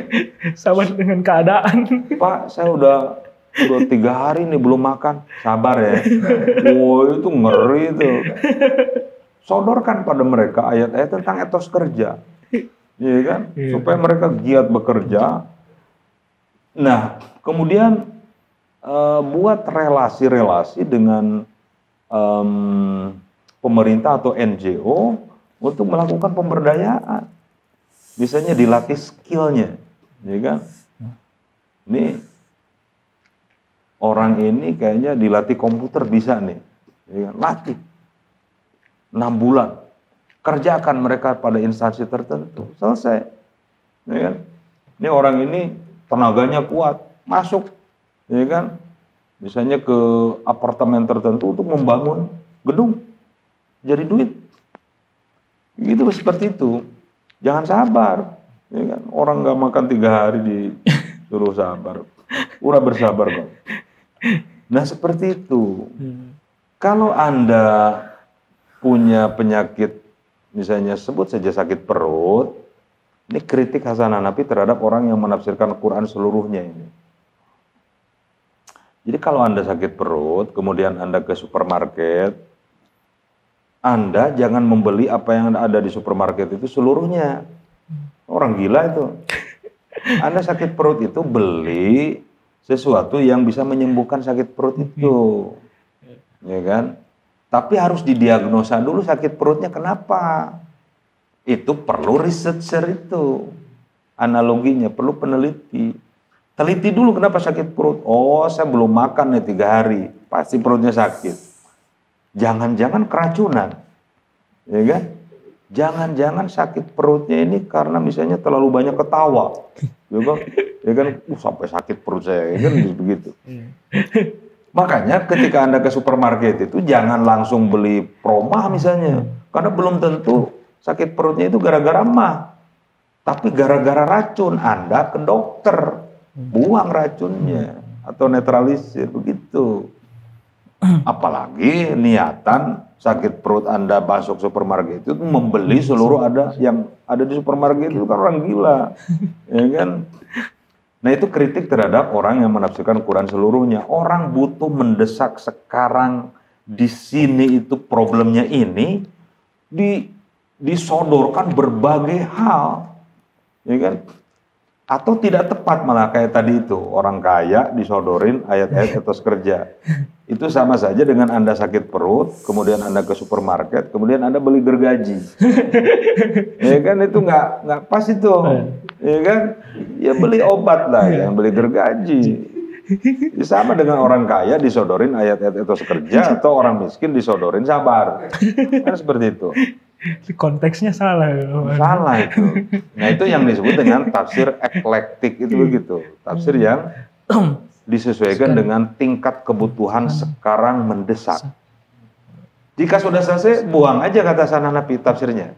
Sabar dengan keadaan. Pak, saya udah udah tiga hari nih belum makan. Sabar ya. Wow itu ngeri itu. Sodorkan pada mereka ayat-ayat tentang etos kerja. Ya kan? Iya. supaya mereka giat bekerja. Nah kemudian uh, buat relasi-relasi dengan um, pemerintah atau NGO untuk melakukan pemberdayaan. Misalnya dilatih skillnya. Ya kan? Ini orang ini kayaknya dilatih komputer bisa nih. Ya, latih. 6 bulan. Kerjakan mereka pada instansi tertentu. Selesai. Ya kan? Ini orang ini tenaganya kuat. Masuk. Ya kan? Misalnya ke apartemen tertentu untuk membangun gedung. Jadi duit. Gitu seperti itu. Jangan sabar. Ya kan? Orang nggak makan tiga hari disuruh <laughs> sabar. Udah bersabar kok. Nah seperti itu. Hmm. Kalau Anda punya penyakit, misalnya sebut saja sakit perut, ini kritik Hasan Hanafi terhadap orang yang menafsirkan Quran seluruhnya ini. Jadi kalau Anda sakit perut, kemudian Anda ke supermarket, Anda jangan membeli apa yang ada di supermarket itu seluruhnya. Orang gila itu. Anda sakit perut itu beli sesuatu yang bisa menyembuhkan sakit perut itu. Ya kan? Tapi harus didiagnosa dulu sakit perutnya kenapa. Itu perlu researcher itu. Analoginya perlu peneliti. Teliti dulu kenapa sakit perut. Oh, saya belum makan nih tiga hari, pasti perutnya sakit. Jangan-jangan keracunan, ya kan? Jangan-jangan sakit perutnya ini karena misalnya terlalu banyak ketawa, ya kan? Ya kan, uh, sampai sakit perut saya, ya kan begitu. Makanya ketika Anda ke supermarket itu jangan langsung beli proma misalnya. Karena belum tentu sakit perutnya itu gara-gara mah. Tapi gara-gara racun Anda ke dokter. Buang racunnya. Atau netralisir begitu. <clears throat> Apalagi niatan sakit perut Anda masuk supermarket itu membeli seluruh ada yang ada di supermarket itu kan orang gila. <laughs> Ya kan? Nah itu kritik terhadap orang yang menafsirkan Quran seluruhnya. Orang butuh mendesak sekarang di sini itu problemnya ini di disodorkan berbagai hal, ya kan? Atau tidak tepat malah kayak tadi itu orang kaya disodorin ayat-ayat <laughs> etos kerja. Itu sama saja dengan anda sakit perut, kemudian anda ke supermarket, kemudian anda beli gergaji. <laughs> ya kan itu nggak nggak pas itu ya kan? Ya beli obat lah, yang beli gergaji. <laughs> Sama dengan orang kaya disodorin ayat-ayat itu kerja atau orang miskin disodorin sabar. Kan seperti itu. Konteksnya salah. Salah itu. Nah itu yang disebut dengan tafsir eklektik itu begitu. Tafsir yang disesuaikan dengan tingkat kebutuhan sekarang mendesak. Jika sudah selesai, buang aja kata sana Nabi tafsirnya.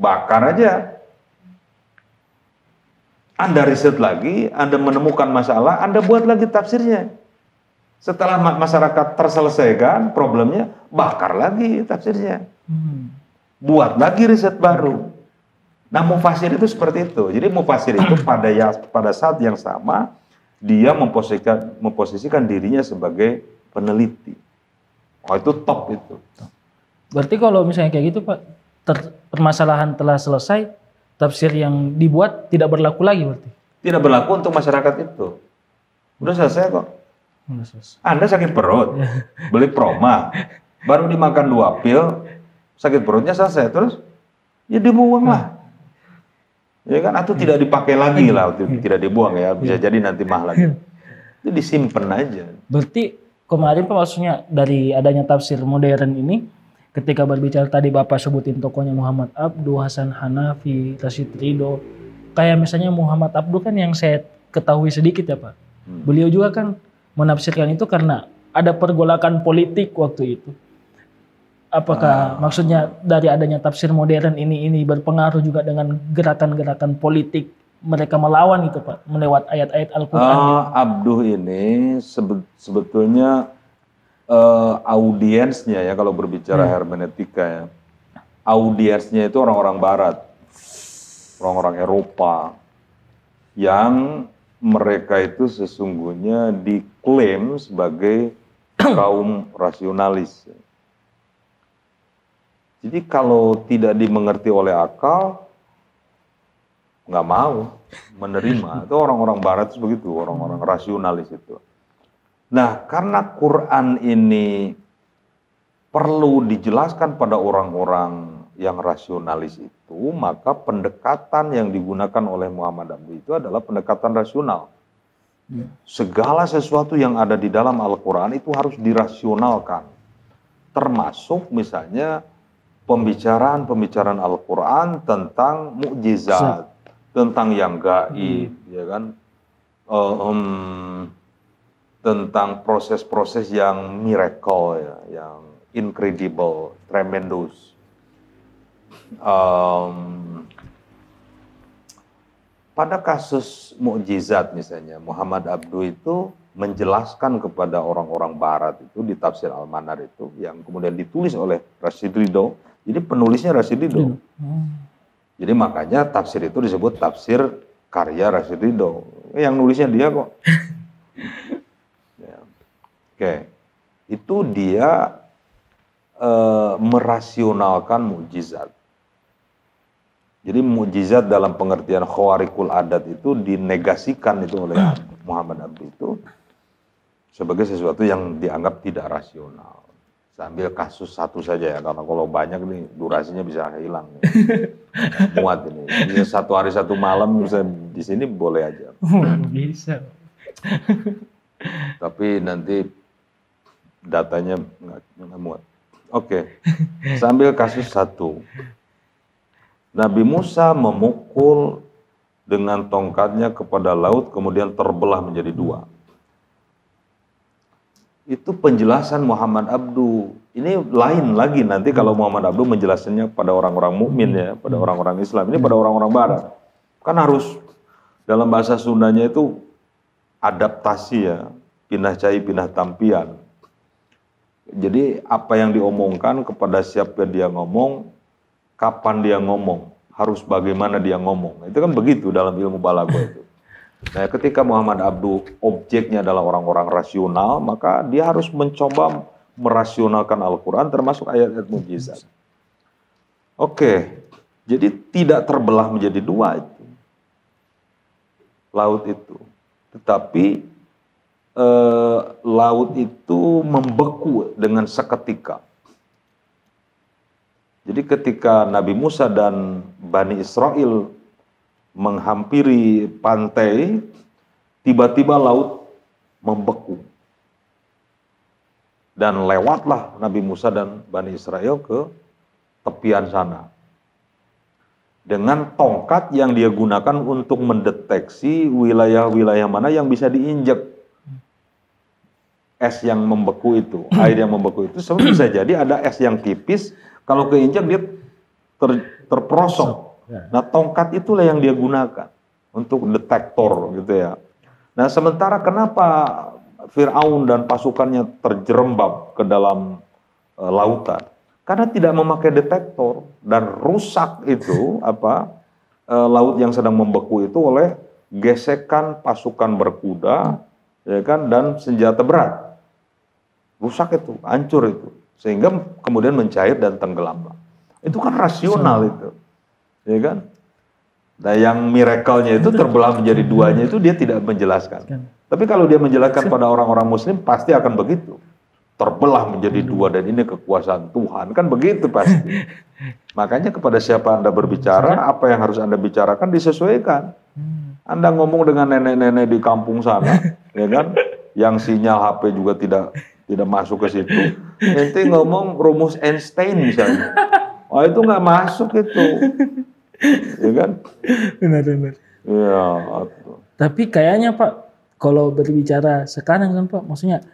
Bakar aja. Anda riset lagi, Anda menemukan masalah, Anda buat lagi tafsirnya. Setelah masyarakat terselesaikan problemnya, bakar lagi tafsirnya. Hmm. Buat lagi riset baru. Nah, mufasir itu seperti itu. Jadi mufasir itu <clears throat> pada ya, pada saat yang sama dia memposisikan memposisikan dirinya sebagai peneliti. Oh, itu top itu. Berarti kalau misalnya kayak gitu, Pak, ter, permasalahan telah selesai, tafsir yang dibuat tidak berlaku lagi berarti? Tidak berlaku untuk masyarakat itu. Udah selesai kok. Anda sakit perut, ya. beli proma, baru dimakan dua pil, sakit perutnya selesai, terus ya dibuang lah. Ya kan, atau tidak dipakai lagi lah, tidak dibuang ya, bisa jadi nanti mah lagi. Itu disimpan aja. Berarti kemarin Pak maksudnya dari adanya tafsir modern ini, ketika berbicara tadi Bapak sebutin tokonya Muhammad Abdul, Hasan Hanafi, Rashid Ridho. Kayak misalnya Muhammad Abdul kan yang saya ketahui sedikit ya Pak. Hmm. Beliau juga kan menafsirkan itu karena ada pergolakan politik waktu itu. Apakah ah. maksudnya dari adanya tafsir modern ini ini berpengaruh juga dengan gerakan-gerakan politik mereka melawan itu Pak, melewat ayat-ayat Al-Quran? Uh, Abduh ini sebetulnya uh, audiensnya ya kalau berbicara hmm. hermeneutika ya. Audiensnya itu orang-orang barat. Orang-orang Eropa yang mereka itu sesungguhnya diklaim sebagai <clears throat> kaum rasionalis. Jadi kalau tidak dimengerti oleh akal, nggak mau menerima. <laughs> Itu orang-orang barat itu begitu, orang-orang rasionalis itu. Nah, karena Quran ini perlu dijelaskan pada orang-orang yang rasionalis itu, maka pendekatan yang digunakan oleh Muhammad Abdu itu adalah pendekatan rasional. Ya. Segala sesuatu yang ada di dalam Al-Quran itu harus dirasionalkan. Termasuk misalnya pembicaraan-pembicaraan Al-Quran tentang mukjizat, tentang yang gaib, hmm. ya kan? Uh, um, tentang proses-proses yang miracle ya, yang incredible, tremendous. Um, pada kasus mukjizat misalnya, Muhammad Abdu itu menjelaskan kepada orang-orang Barat itu di tafsir Al-Manar itu yang kemudian ditulis oleh Rashid Ridho. Jadi penulisnya Rashid Ridho. Hmm. Jadi makanya tafsir itu disebut tafsir karya Rashid Ridho. Yang nulisnya dia kok. <laughs> Oke, itu dia e, merasionalkan mukjizat. Jadi mukjizat dalam pengertian khawarikul adat itu dinegasikan itu oleh <clears throat> Muhammad Abdi itu sebagai sesuatu yang dianggap tidak rasional. Sambil kasus satu saja ya, karena kalau banyak nih durasinya bisa hilang. Nih. <laughs> Muat ini. Jadi satu hari satu malam bisa di sini boleh aja. Bisa. Tapi nanti datanya nggak muat. Oke, sambil kasus satu. Nabi Musa memukul dengan tongkatnya kepada laut kemudian terbelah menjadi dua. Itu penjelasan Muhammad Abdu. Ini lain lagi nanti kalau Muhammad Abdu menjelaskannya pada orang-orang mukmin ya, pada orang-orang Islam. Ini pada orang-orang barat. Kan harus dalam bahasa Sundanya itu adaptasi ya, pindah cai, pindah tampian. Jadi apa yang diomongkan kepada siapa dia ngomong, kapan dia ngomong, harus bagaimana dia ngomong. Itu kan begitu dalam ilmu balago itu. Nah, ketika Muhammad Abdu objeknya adalah orang-orang rasional, maka dia harus mencoba merasionalkan Al-Quran termasuk ayat-ayat mujizat. Oke, jadi tidak terbelah menjadi dua itu. Laut itu. Tetapi eh, laut itu membeku dengan seketika. Jadi ketika Nabi Musa dan Bani Israel menghampiri pantai, tiba-tiba laut membeku. Dan lewatlah Nabi Musa dan Bani Israel ke tepian sana. Dengan tongkat yang dia gunakan untuk mendeteksi wilayah-wilayah mana yang bisa diinjak. Es yang membeku itu, air yang membeku itu sebenarnya bisa <clears throat> jadi ada es yang tipis, kalau keinjak dia ter, terperosok Ya. Nah tongkat itulah yang dia gunakan untuk detektor gitu ya. Nah sementara kenapa Fir'aun dan pasukannya terjerembab ke dalam e, lautan? Karena tidak memakai detektor dan rusak itu <clears throat> apa e, laut yang sedang membeku itu oleh gesekan pasukan berkuda ya kan dan senjata berat. Rusak itu, hancur itu. Sehingga kemudian mencair dan tenggelam. Itu kan rasional itu ya kan? Nah yang miracle-nya itu terbelah menjadi duanya itu dia tidak menjelaskan. Kan. Tapi kalau dia menjelaskan pada orang-orang muslim pasti akan begitu. Terbelah menjadi dua dan ini kekuasaan Tuhan. Kan begitu pasti. <laughs> Makanya kepada siapa Anda berbicara, apa yang harus Anda bicarakan disesuaikan. Hmm. Anda ngomong dengan nenek-nenek di kampung sana, <laughs> ya kan? Yang sinyal HP juga tidak tidak masuk ke situ. Nanti ngomong rumus Einstein misalnya. Oh itu nggak masuk itu ya kan? Benar-benar. Iya. Tapi kayaknya Pak, kalau berbicara sekarang kan Pak, maksudnya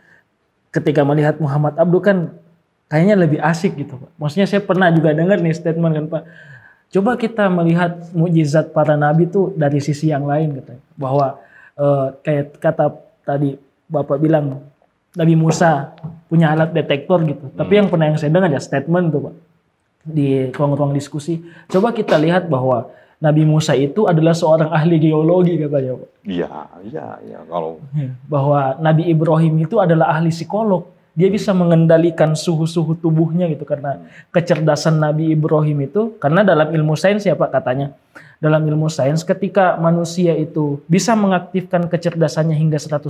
ketika melihat Muhammad Abdu kan kayaknya lebih asik gitu Pak. Maksudnya saya pernah juga dengar nih statement kan Pak. Coba kita melihat mujizat para nabi itu dari sisi yang lain gitu. Bahwa eh, kayak kata tadi Bapak bilang Nabi Musa punya alat detektor gitu. Tapi hmm. yang pernah yang saya dengar ya statement tuh Pak di ruang-ruang diskusi. Coba kita lihat bahwa Nabi Musa itu adalah seorang ahli geologi katanya, Pak. Iya, iya, iya. Kalau iya, bahwa Nabi Ibrahim itu adalah ahli psikolog. Dia bisa mengendalikan suhu-suhu tubuhnya gitu karena kecerdasan Nabi Ibrahim itu karena dalam ilmu sains ya Pak katanya. Dalam ilmu sains ketika manusia itu bisa mengaktifkan kecerdasannya hingga 100%,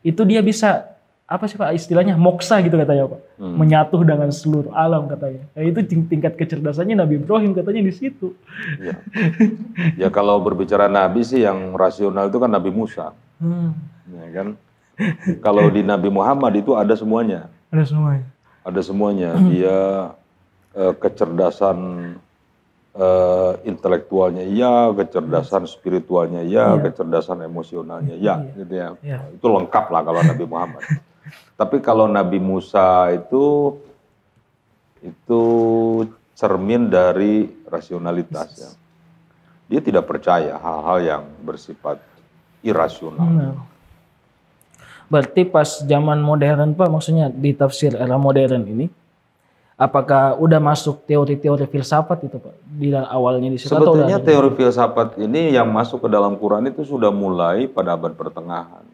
itu dia bisa apa sih Pak istilahnya moksa gitu katanya Pak. Hmm. Menyatu dengan seluruh alam katanya. Ya, itu tingkat kecerdasannya Nabi Ibrahim katanya di situ. Ya. ya kalau berbicara nabi sih yang rasional itu kan Nabi Musa. Hmm. Ya kan? kalau di Nabi Muhammad itu ada semuanya. Ada semuanya. Ada semuanya. Dia eh, kecerdasan uh, intelektualnya iya, kecerdasan spiritualnya iya, yeah. kecerdasan emosionalnya iya, yeah. gitu ya. Yeah. Itu lengkap lah kalau Nabi Muhammad. Tapi kalau Nabi Musa itu itu cermin dari rasionalitas ya. Dia tidak percaya hal-hal yang bersifat irasional. Hmm. Berarti pas zaman modern Pak, maksudnya di tafsir era modern ini, apakah udah masuk teori-teori filsafat itu Pak di awalnya di situ? Sebetulnya teori filsafat ini yang masuk ke dalam Quran itu sudah mulai pada abad pertengahan,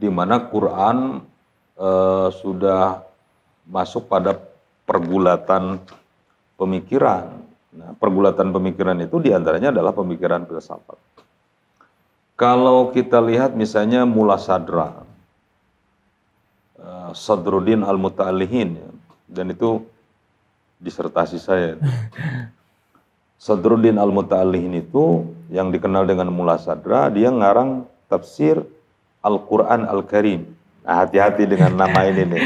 di mana Quran eh, sudah masuk pada pergulatan pemikiran. Nah, pergulatan pemikiran itu di antaranya adalah pemikiran filsafat. Kalau kita lihat misalnya Mula Sadra, eh, Sadruddin Al-Muta'alihin ya. Dan itu disertasi saya. Sadruddin Al-Muta'alihin itu yang dikenal dengan Mula Sadra, dia ngarang tafsir Al-Quran Al-Karim. Nah, hati-hati dengan nama ini nih.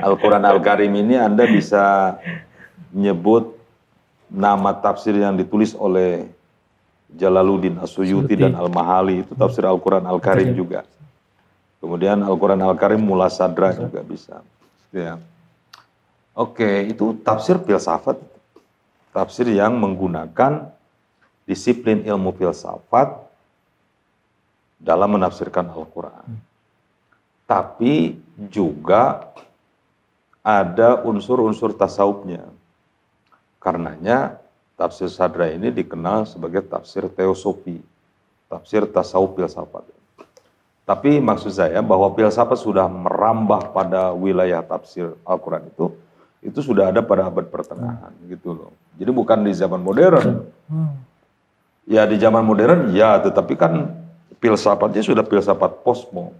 Al-Quran Al-Karim ini Anda bisa nyebut nama tafsir yang ditulis oleh Jalaluddin Asyuyuti dan Al-Mahali itu tafsir Al-Quran Al-Karim juga. Kemudian Al-Quran Al-Karim Mula Sadra juga bisa. Ya. Oke, itu tafsir filsafat. Tafsir yang menggunakan disiplin ilmu filsafat dalam menafsirkan Al-Quran. Tapi juga ada unsur-unsur tasawufnya. Karenanya tafsir Sadra ini dikenal sebagai tafsir teosofi, tafsir tasawuf filsafat. Tapi maksud saya bahwa filsafat sudah merambah pada wilayah tafsir Al-Quran itu, itu sudah ada pada abad pertengahan hmm. gitu loh. Jadi bukan di zaman modern. Hmm. Ya di zaman modern ya, tetapi kan filsafatnya sudah filsafat posmo,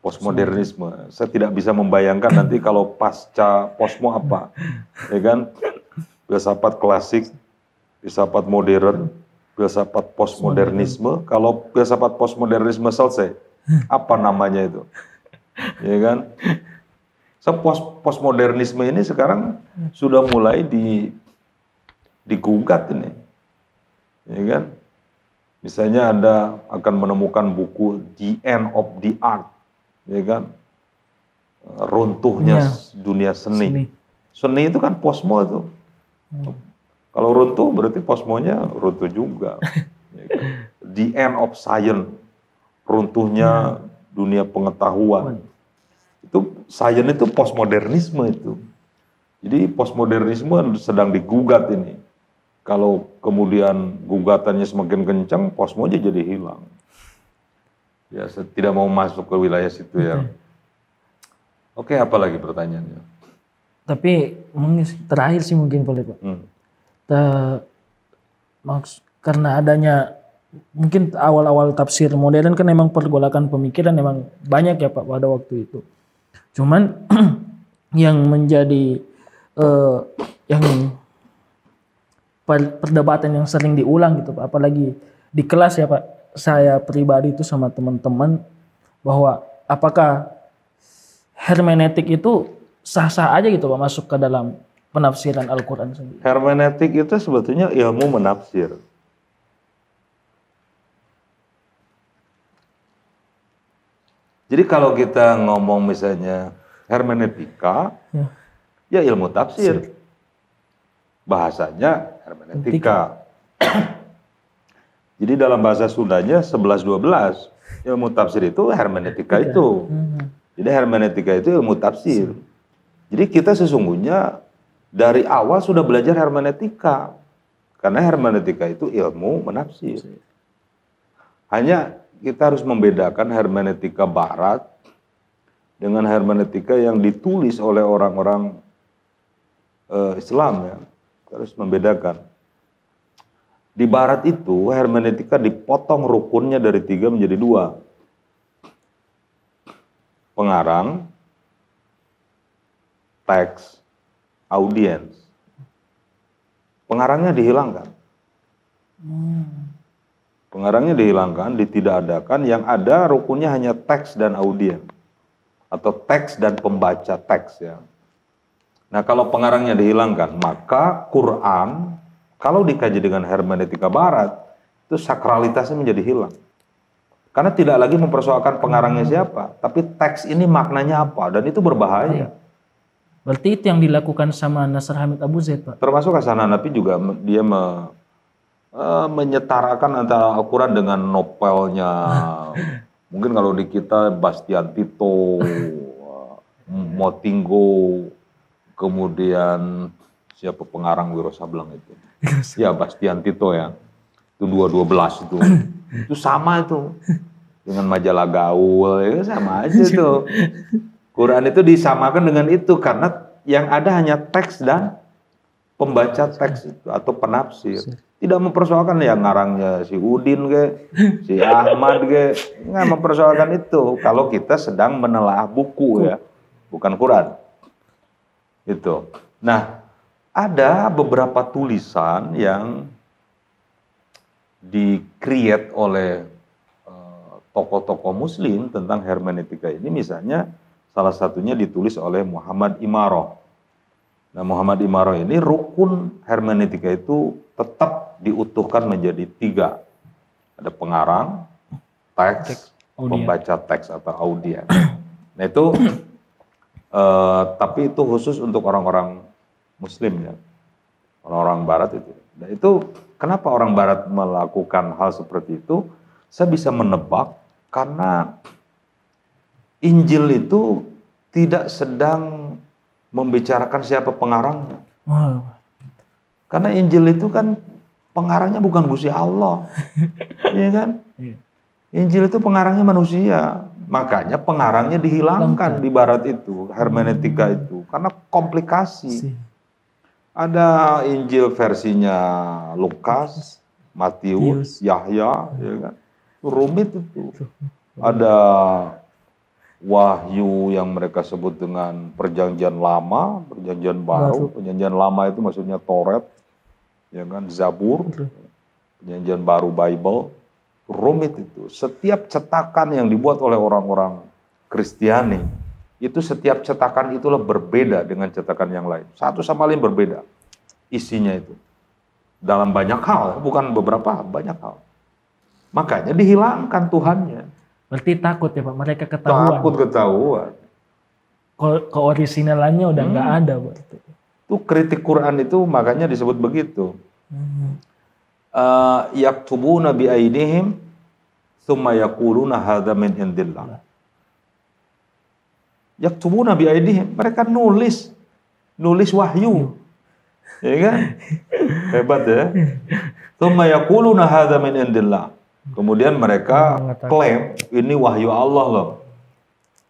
postmodernisme. Saya tidak bisa membayangkan nanti kalau pasca posmo apa, ya kan? Filsafat klasik, filsafat modern, filsafat postmodernisme. Kalau filsafat postmodernisme selesai, apa namanya itu? Ya kan? So, post postmodernisme ini sekarang sudah mulai di digugat ini. Ya kan? Misalnya Anda akan menemukan buku The End of the Art, ya kan? Runtuhnya ya. dunia seni. seni. Seni itu kan posmo itu. Hmm. Kalau runtuh berarti posmonya runtuh juga. <laughs> ya kan? The End of Science runtuhnya hmm. dunia pengetahuan. Itu sains itu postmodernisme itu. Jadi postmodernisme sedang digugat ini. Kalau kemudian gugatannya semakin kencang, posmonya jadi hilang. Ya, saya tidak mau masuk ke wilayah situ ya. Oke, apa lagi pertanyaannya? Tapi terakhir sih mungkin boleh Pak. Hmm. Maks karena adanya mungkin awal-awal tafsir modern kan memang pergolakan pemikiran memang banyak ya Pak pada waktu itu. Cuman <clears throat> yang menjadi uh, yang perdebatan yang sering diulang gitu Pak, apalagi di kelas ya Pak, saya pribadi itu sama teman-teman bahwa apakah hermeneutik itu sah-sah aja gitu Pak masuk ke dalam penafsiran Al-Qur'an sendiri. Hermeneutik itu sebetulnya ilmu menafsir. Jadi kalau kita ngomong misalnya hermeneutika, ya, ya ilmu tafsir. Bahasanya hermeneutika. Jadi dalam bahasa Sundanya 11-12, ilmu tafsir itu hermeneutika itu. Hmm. Jadi hermeneutika itu ilmu tafsir. Jadi kita sesungguhnya dari awal sudah belajar hermeneutika. Karena hermeneutika itu ilmu menafsir. Hanya kita harus membedakan hermeneutika barat dengan hermeneutika yang ditulis oleh orang-orang uh, Islam ya. Kita harus membedakan. Di barat itu hermeneutika dipotong rukunnya dari tiga menjadi dua. Pengarang, teks, audiens. Pengarangnya dihilangkan. Hmm. Pengarangnya dihilangkan, ditidakadakan, yang ada rukunnya hanya teks dan audien. Atau teks dan pembaca teks ya. Nah kalau pengarangnya dihilangkan, maka Quran, kalau dikaji dengan hermeneutika barat, itu sakralitasnya menjadi hilang. Karena tidak lagi mempersoalkan pengarangnya siapa, tapi teks ini maknanya apa, dan itu berbahaya. Iya. Berarti itu yang dilakukan sama Nasr Hamid Abu Zaid, Pak? Termasuk Hasan Hanafi juga dia me, uh, menyetarakan antara Al-Quran dengan novelnya. <laughs> Mungkin kalau di kita Bastian Tito, uh, Motinggo, kemudian siapa pengarang Wiro Sableng itu? ya Bastian Tito ya. Itu dua dua belas itu. <laughs> itu sama itu. Dengan majalah gaul, ya sama aja itu. <laughs> Quran itu disamakan dengan itu karena yang ada hanya teks dan pembaca teks itu atau penafsir tidak mempersoalkan ya ngarangnya si Udin ke, si Ahmad ke, nggak mempersoalkan itu. Kalau kita sedang menelaah buku ya, bukan Quran. Itu. Nah, ada beberapa tulisan yang di-create oleh eh, tokoh-tokoh muslim tentang hermeneutika ini misalnya salah satunya ditulis oleh Muhammad Imaroh. Nah Muhammad Imaroh ini rukun hermeneutika itu tetap diutuhkan menjadi tiga. Ada pengarang, teks, pembaca teks atau audien. Nah itu, <clears throat> eh, tapi itu khusus untuk orang-orang muslim ya. Orang-orang barat itu. Nah itu kenapa orang barat melakukan hal seperti itu? Saya bisa menebak karena Injil itu tidak sedang membicarakan siapa pengarangnya. Wah, Karena Injil itu kan pengarangnya bukan Gusti Allah. <laughs> Iya kan? Iya. Injil itu pengarangnya manusia. Makanya pengarangnya dihilangkan di barat itu, hermeneutika itu. Karena komplikasi. Ada Injil versinya Lukas, Matius. Yahya, ya kan? Rumit itu. Ada wahyu yang mereka sebut dengan perjanjian lama, perjanjian baru. Baru. Perjanjian lama itu maksudnya Toret, ya kan, Zabur, perjanjian baru Bible. Rumit itu. Setiap cetakan yang dibuat oleh orang-orang Kristiani, itu setiap cetakan itulah berbeda dengan cetakan yang lain. Satu sama lain berbeda isinya itu. Dalam banyak hal, bukan beberapa, banyak hal. Makanya dihilangkan Tuhannya. Berarti takut ya Pak, mereka ketahuan. Takut ketahuan. Ke- Keorisinalannya udah nggak Hmm. ada berarti. Itu kritik Quran itu makanya disebut begitu. Hmm. Eh, yaktubuna bi aidihim thumma yaquluna hadza min indillah. Yaktubuna bi aidihim, mereka nulis nulis wahyu. Ya kan? <laughs> Hebat ya. Thumma yaquluna hadza min indillah. Kemudian mereka klaim ini wahyu Allah loh.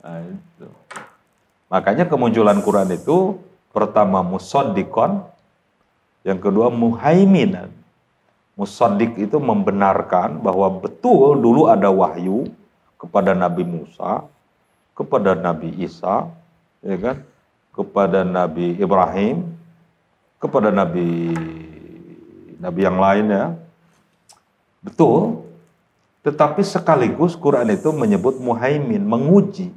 Nah, itu. Makanya kemunculan Quran itu pertama musaddikon, yang kedua muhaiminan. Musaddik itu membenarkan bahwa betul dulu ada wahyu kepada Nabi Musa, kepada Nabi Isa, ya kan? kepada Nabi Ibrahim, kepada Nabi Nabi yang lainnya. Betul. Tetapi sekaligus Quran itu menyebut muhaimin, menguji.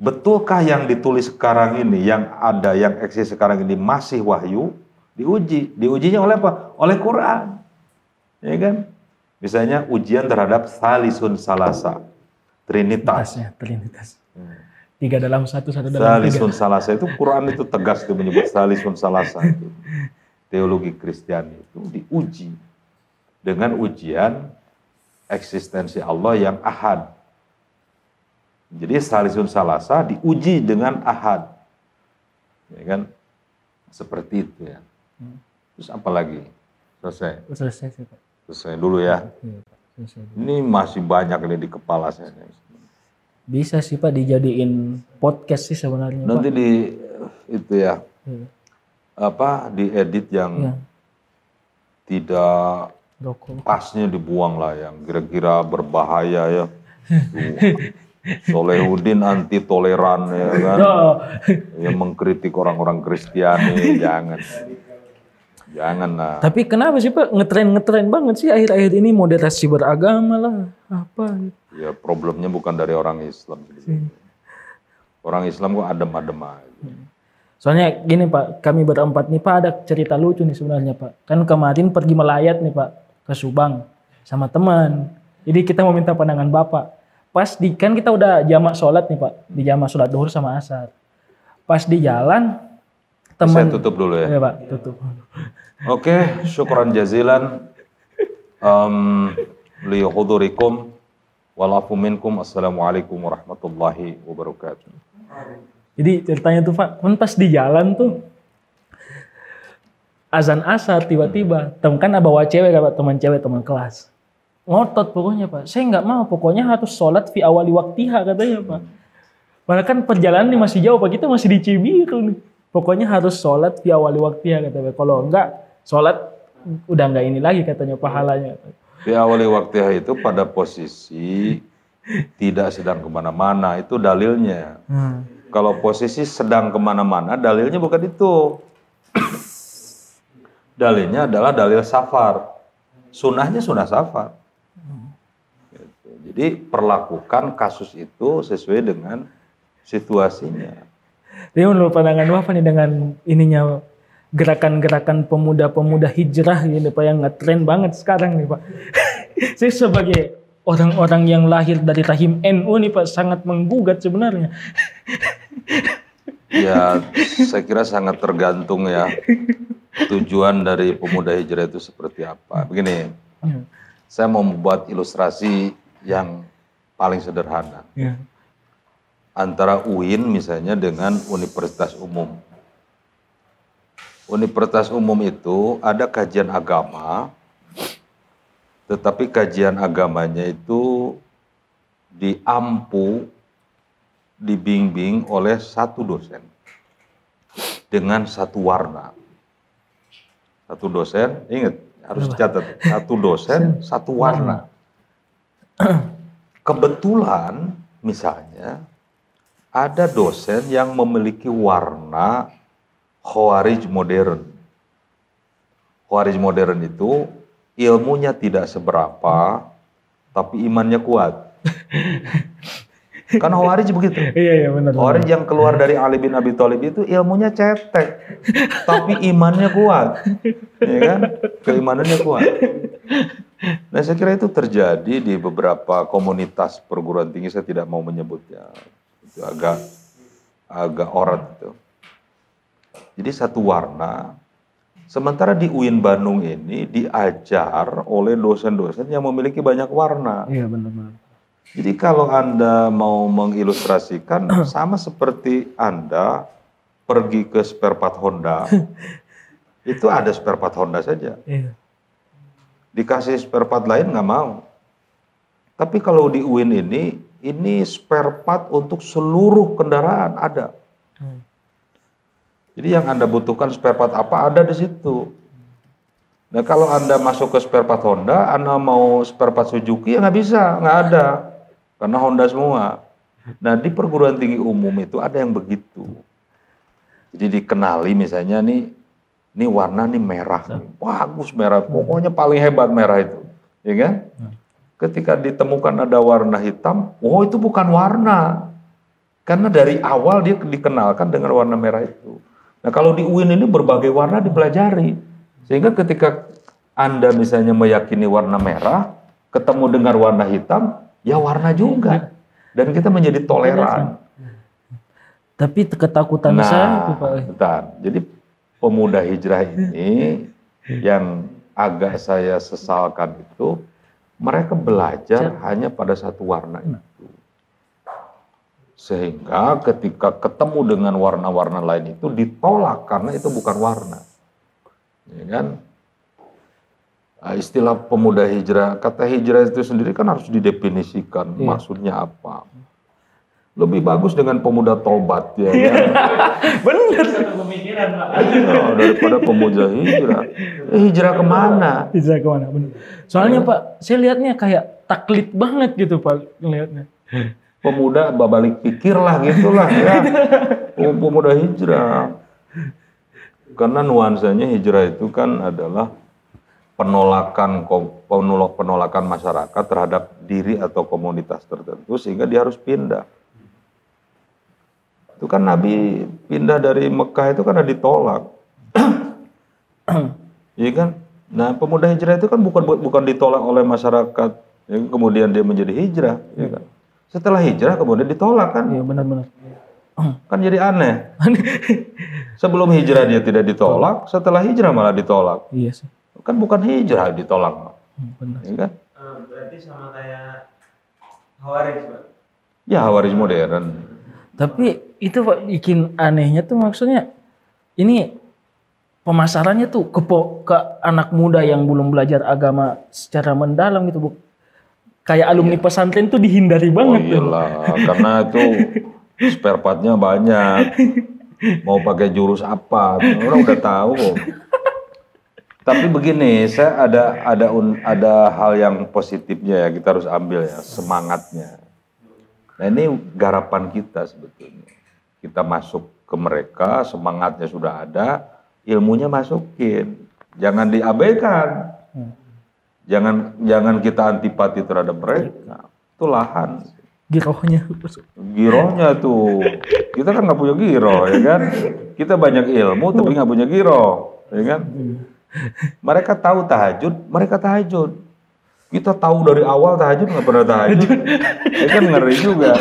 Betulkah yang ditulis sekarang ini, yang ada, yang eksis sekarang ini masih wahyu? Diuji. Diujinya oleh apa? Oleh Quran. Ya kan? Misalnya ujian terhadap salisun salasa. Trinitas. Trinitasnya, Trinitas. Tiga dalam satu, satu dalam tiga. Salisun salasa itu Quran itu tegas itu menyebut salisun salasa itu. Teologi Kristiani itu diuji dengan ujian eksistensi Allah yang ahad. Jadi salisun salasa diuji dengan ahad. Ya kan? Seperti itu ya. Terus apa lagi? Selesai. Selesai sih Pak. Selesai dulu ya. Iya, Pak. Ini masih banyak ini di kepala saya. Bisa sih Pak dijadiin podcast sih sebenarnya Pak. Nanti di itu ya Iya. apa diedit yang Iya. tidak pasnya dibuang lah yang kira-kira berbahaya ya. <laughs> Solehudin anti toleran ya kan, Oh, yang mengkritik orang-orang Kristiani jangan, jangan lah. tapi kenapa sih Pak ngetren ngetren banget sih akhir-akhir ini moderasi beragama lah apa. Ya problemnya bukan dari orang Islam. Orang Islam kok adem-adem aja. Soalnya gini Pak, kami berempat nih Pak ada cerita lucu nih sebenarnya Pak. Kan kemarin pergi melayat nih Pak ke Subang sama teman. Jadi kita mau minta pandangan Bapak. Pas di kan kita udah jamak sholat nih Pak, di jamak sholat duhur sama asar. Pas di jalan Saya teman tutup dulu ya. ya Pak, tutup. Oke, syukran jazilan. Um, li hudurikum walafu minkum. Assalamualaikum warahmatullahi wabarakatuh. Jadi ceritanya tuh Pak, kan pas di jalan tuh azan asar tiba-tiba temen kan bawa cewek kan teman cewek teman kelas ngotot pokoknya Pak saya nggak mau pokoknya harus sholat fi awali waktiha katanya Pak Padahal kan perjalanan ini masih jauh Pak kita masih di Cibiru nih pokoknya harus sholat fi awali waktiha katanya kalau enggak sholat udah nggak ini lagi katanya pahalanya Di awali waktu itu pada posisi tidak sedang ke mana-mana itu dalilnya. Hmm. kalau posisi sedang ke mana-mana, dalilnya bukan itu. dalilnya adalah dalil safar. Sunahnya sunah safar. Jadi perlakukan kasus itu sesuai dengan situasinya. Jadi menurut pandangan apa nih dengan ininya gerakan-gerakan pemuda-pemuda hijrah gitu Pak yang ngetren banget sekarang nih Pak. <laughs> Saya sebagai orang-orang yang lahir dari rahim NU nih Pak sangat menggugat sebenarnya. <laughs> Ya, saya kira sangat tergantung ya tujuan dari pemuda hijrah itu seperti apa. Begini, Ya, saya mau membuat ilustrasi yang paling sederhana ya, antara UIN misalnya dengan Universitas Umum. Universitas Umum itu ada kajian agama, tetapi kajian agamanya itu diampu, dibimbing oleh satu dosen dengan satu warna. Satu dosen, ingat harus catat, satu dosen, satu warna. <clears throat> Kebetulan misalnya ada dosen yang memiliki warna Khawarij modern. Khawarij modern itu ilmunya tidak seberapa, tapi imannya kuat. Kan Khawarij begitu. <laughs> Iya iya benar. Khawarij yang keluar dari Ali bin Abi Thalib itu ilmunya cetek, tapi imannya kuat. Ya kan? Keimanannya kuat. Nah saya kira itu terjadi di beberapa komunitas perguruan tinggi, saya tidak mau menyebutnya. Itu agak agak orat itu. Jadi satu warna. Sementara di UIN Bandung ini diajar oleh dosen-dosen yang memiliki banyak warna. Iya benar benar. Jadi kalau Anda mau mengilustrasikan <clears throat> sama seperti Anda pergi ke spare part Honda. <laughs> itu ada spare part Honda saja. Iya. Dikasih spare part lain nggak mau. Tapi kalau di UIN ini, ini spare part untuk seluruh kendaraan ada. Hmm. Jadi yang Anda butuhkan spare part apa ada di situ. Nah kalau Anda masuk ke spare part Honda, Anda mau spare part Suzuki ya nggak bisa, nggak ada. Karena Honda semua. Nah di perguruan tinggi umum itu ada yang begitu. Jadi dikenali misalnya nih, ini warna nih merah, nih. bagus merah, pokoknya paling hebat merah itu, ya kan? Ketika ditemukan ada warna hitam, oh itu bukan warna, karena dari awal dia dikenalkan dengan warna merah itu. Nah kalau di UIN ini berbagai warna dipelajari, sehingga ketika anda misalnya meyakini warna merah, ketemu dengan warna hitam, ya warna juga, dan kita menjadi toleran. Tapi ketakutan Nah, saya itu Pak. bentar. Jadi pemuda hijrah ini yang agak saya sesalkan itu mereka belajar hanya pada satu warna itu. Sehingga ketika ketemu dengan warna-warna lain itu ditolak karena itu bukan warna. Ya kan? Nah, istilah pemuda hijrah, kata hijrah itu sendiri kan harus didefinisikan Iya. maksudnya apa. Lebih bagus dengan pemuda tobat ya. kan? <laughs> Bener. Nah, daripada pemuda hijrah. Eh, hijrah ke mana? Bisa ke mana? Bener. Soalnya Pak, saya lihatnya kayak taklid banget gitu Pak ngelihatnya. Pemuda babalik pikir lah gitulah ya. <laughs> Oh, pemuda hijrah. Karena nuansanya hijrah itu kan adalah penolakan penolak penolakan masyarakat terhadap diri atau komunitas tertentu sehingga dia harus pindah. Itu kan Nabi pindah dari Mekah itu karena ditolak. <coughs> Iya kan? Nah, pemuda hijrah itu kan bukan bukan ditolak oleh masyarakat, ya, kemudian dia menjadi hijrah, ya kan? Setelah hijrah kemudian ditolak kan? Iya benar-benar. <coughs> Kan jadi aneh. <coughs> Sebelum hijrah dia tidak ditolak, setelah hijrah malah ditolak. Iya sih. Kan bukan hijrah ditolak, Hmm, Benar. ya kan? Eh, berarti sama kayak Hawaris, Pak. Ya Hawaris modern. Tapi itu Pak bikin anehnya tuh maksudnya ini pemasarannya tuh ke ke anak muda yang belum belajar agama secara mendalam gitu Bu. Kayak alumni pesantren tuh dihindari Oh banget tuh. iyalah, karena itu spare partnya banyak. Mau pakai jurus apa, orang udah tahu. Tapi begini, saya ada ada un- ada hal yang positifnya ya kita harus ambil ya semangatnya. Nah ini garapan kita sebetulnya. Kita masuk ke mereka, semangatnya sudah ada, ilmunya masukin. Jangan diabaikan. Jangan jangan kita antipati terhadap mereka. Itu lahan. Girohnya. Girohnya tuh. Kita kan nggak punya giro, ya kan? Kita banyak ilmu tapi nggak punya giro, ya kan? Mereka tahu tahajud, mereka tahajud. Kita tahu dari awal tahajud nggak pernah tahajud. <laughs> Ya kan ngeri juga.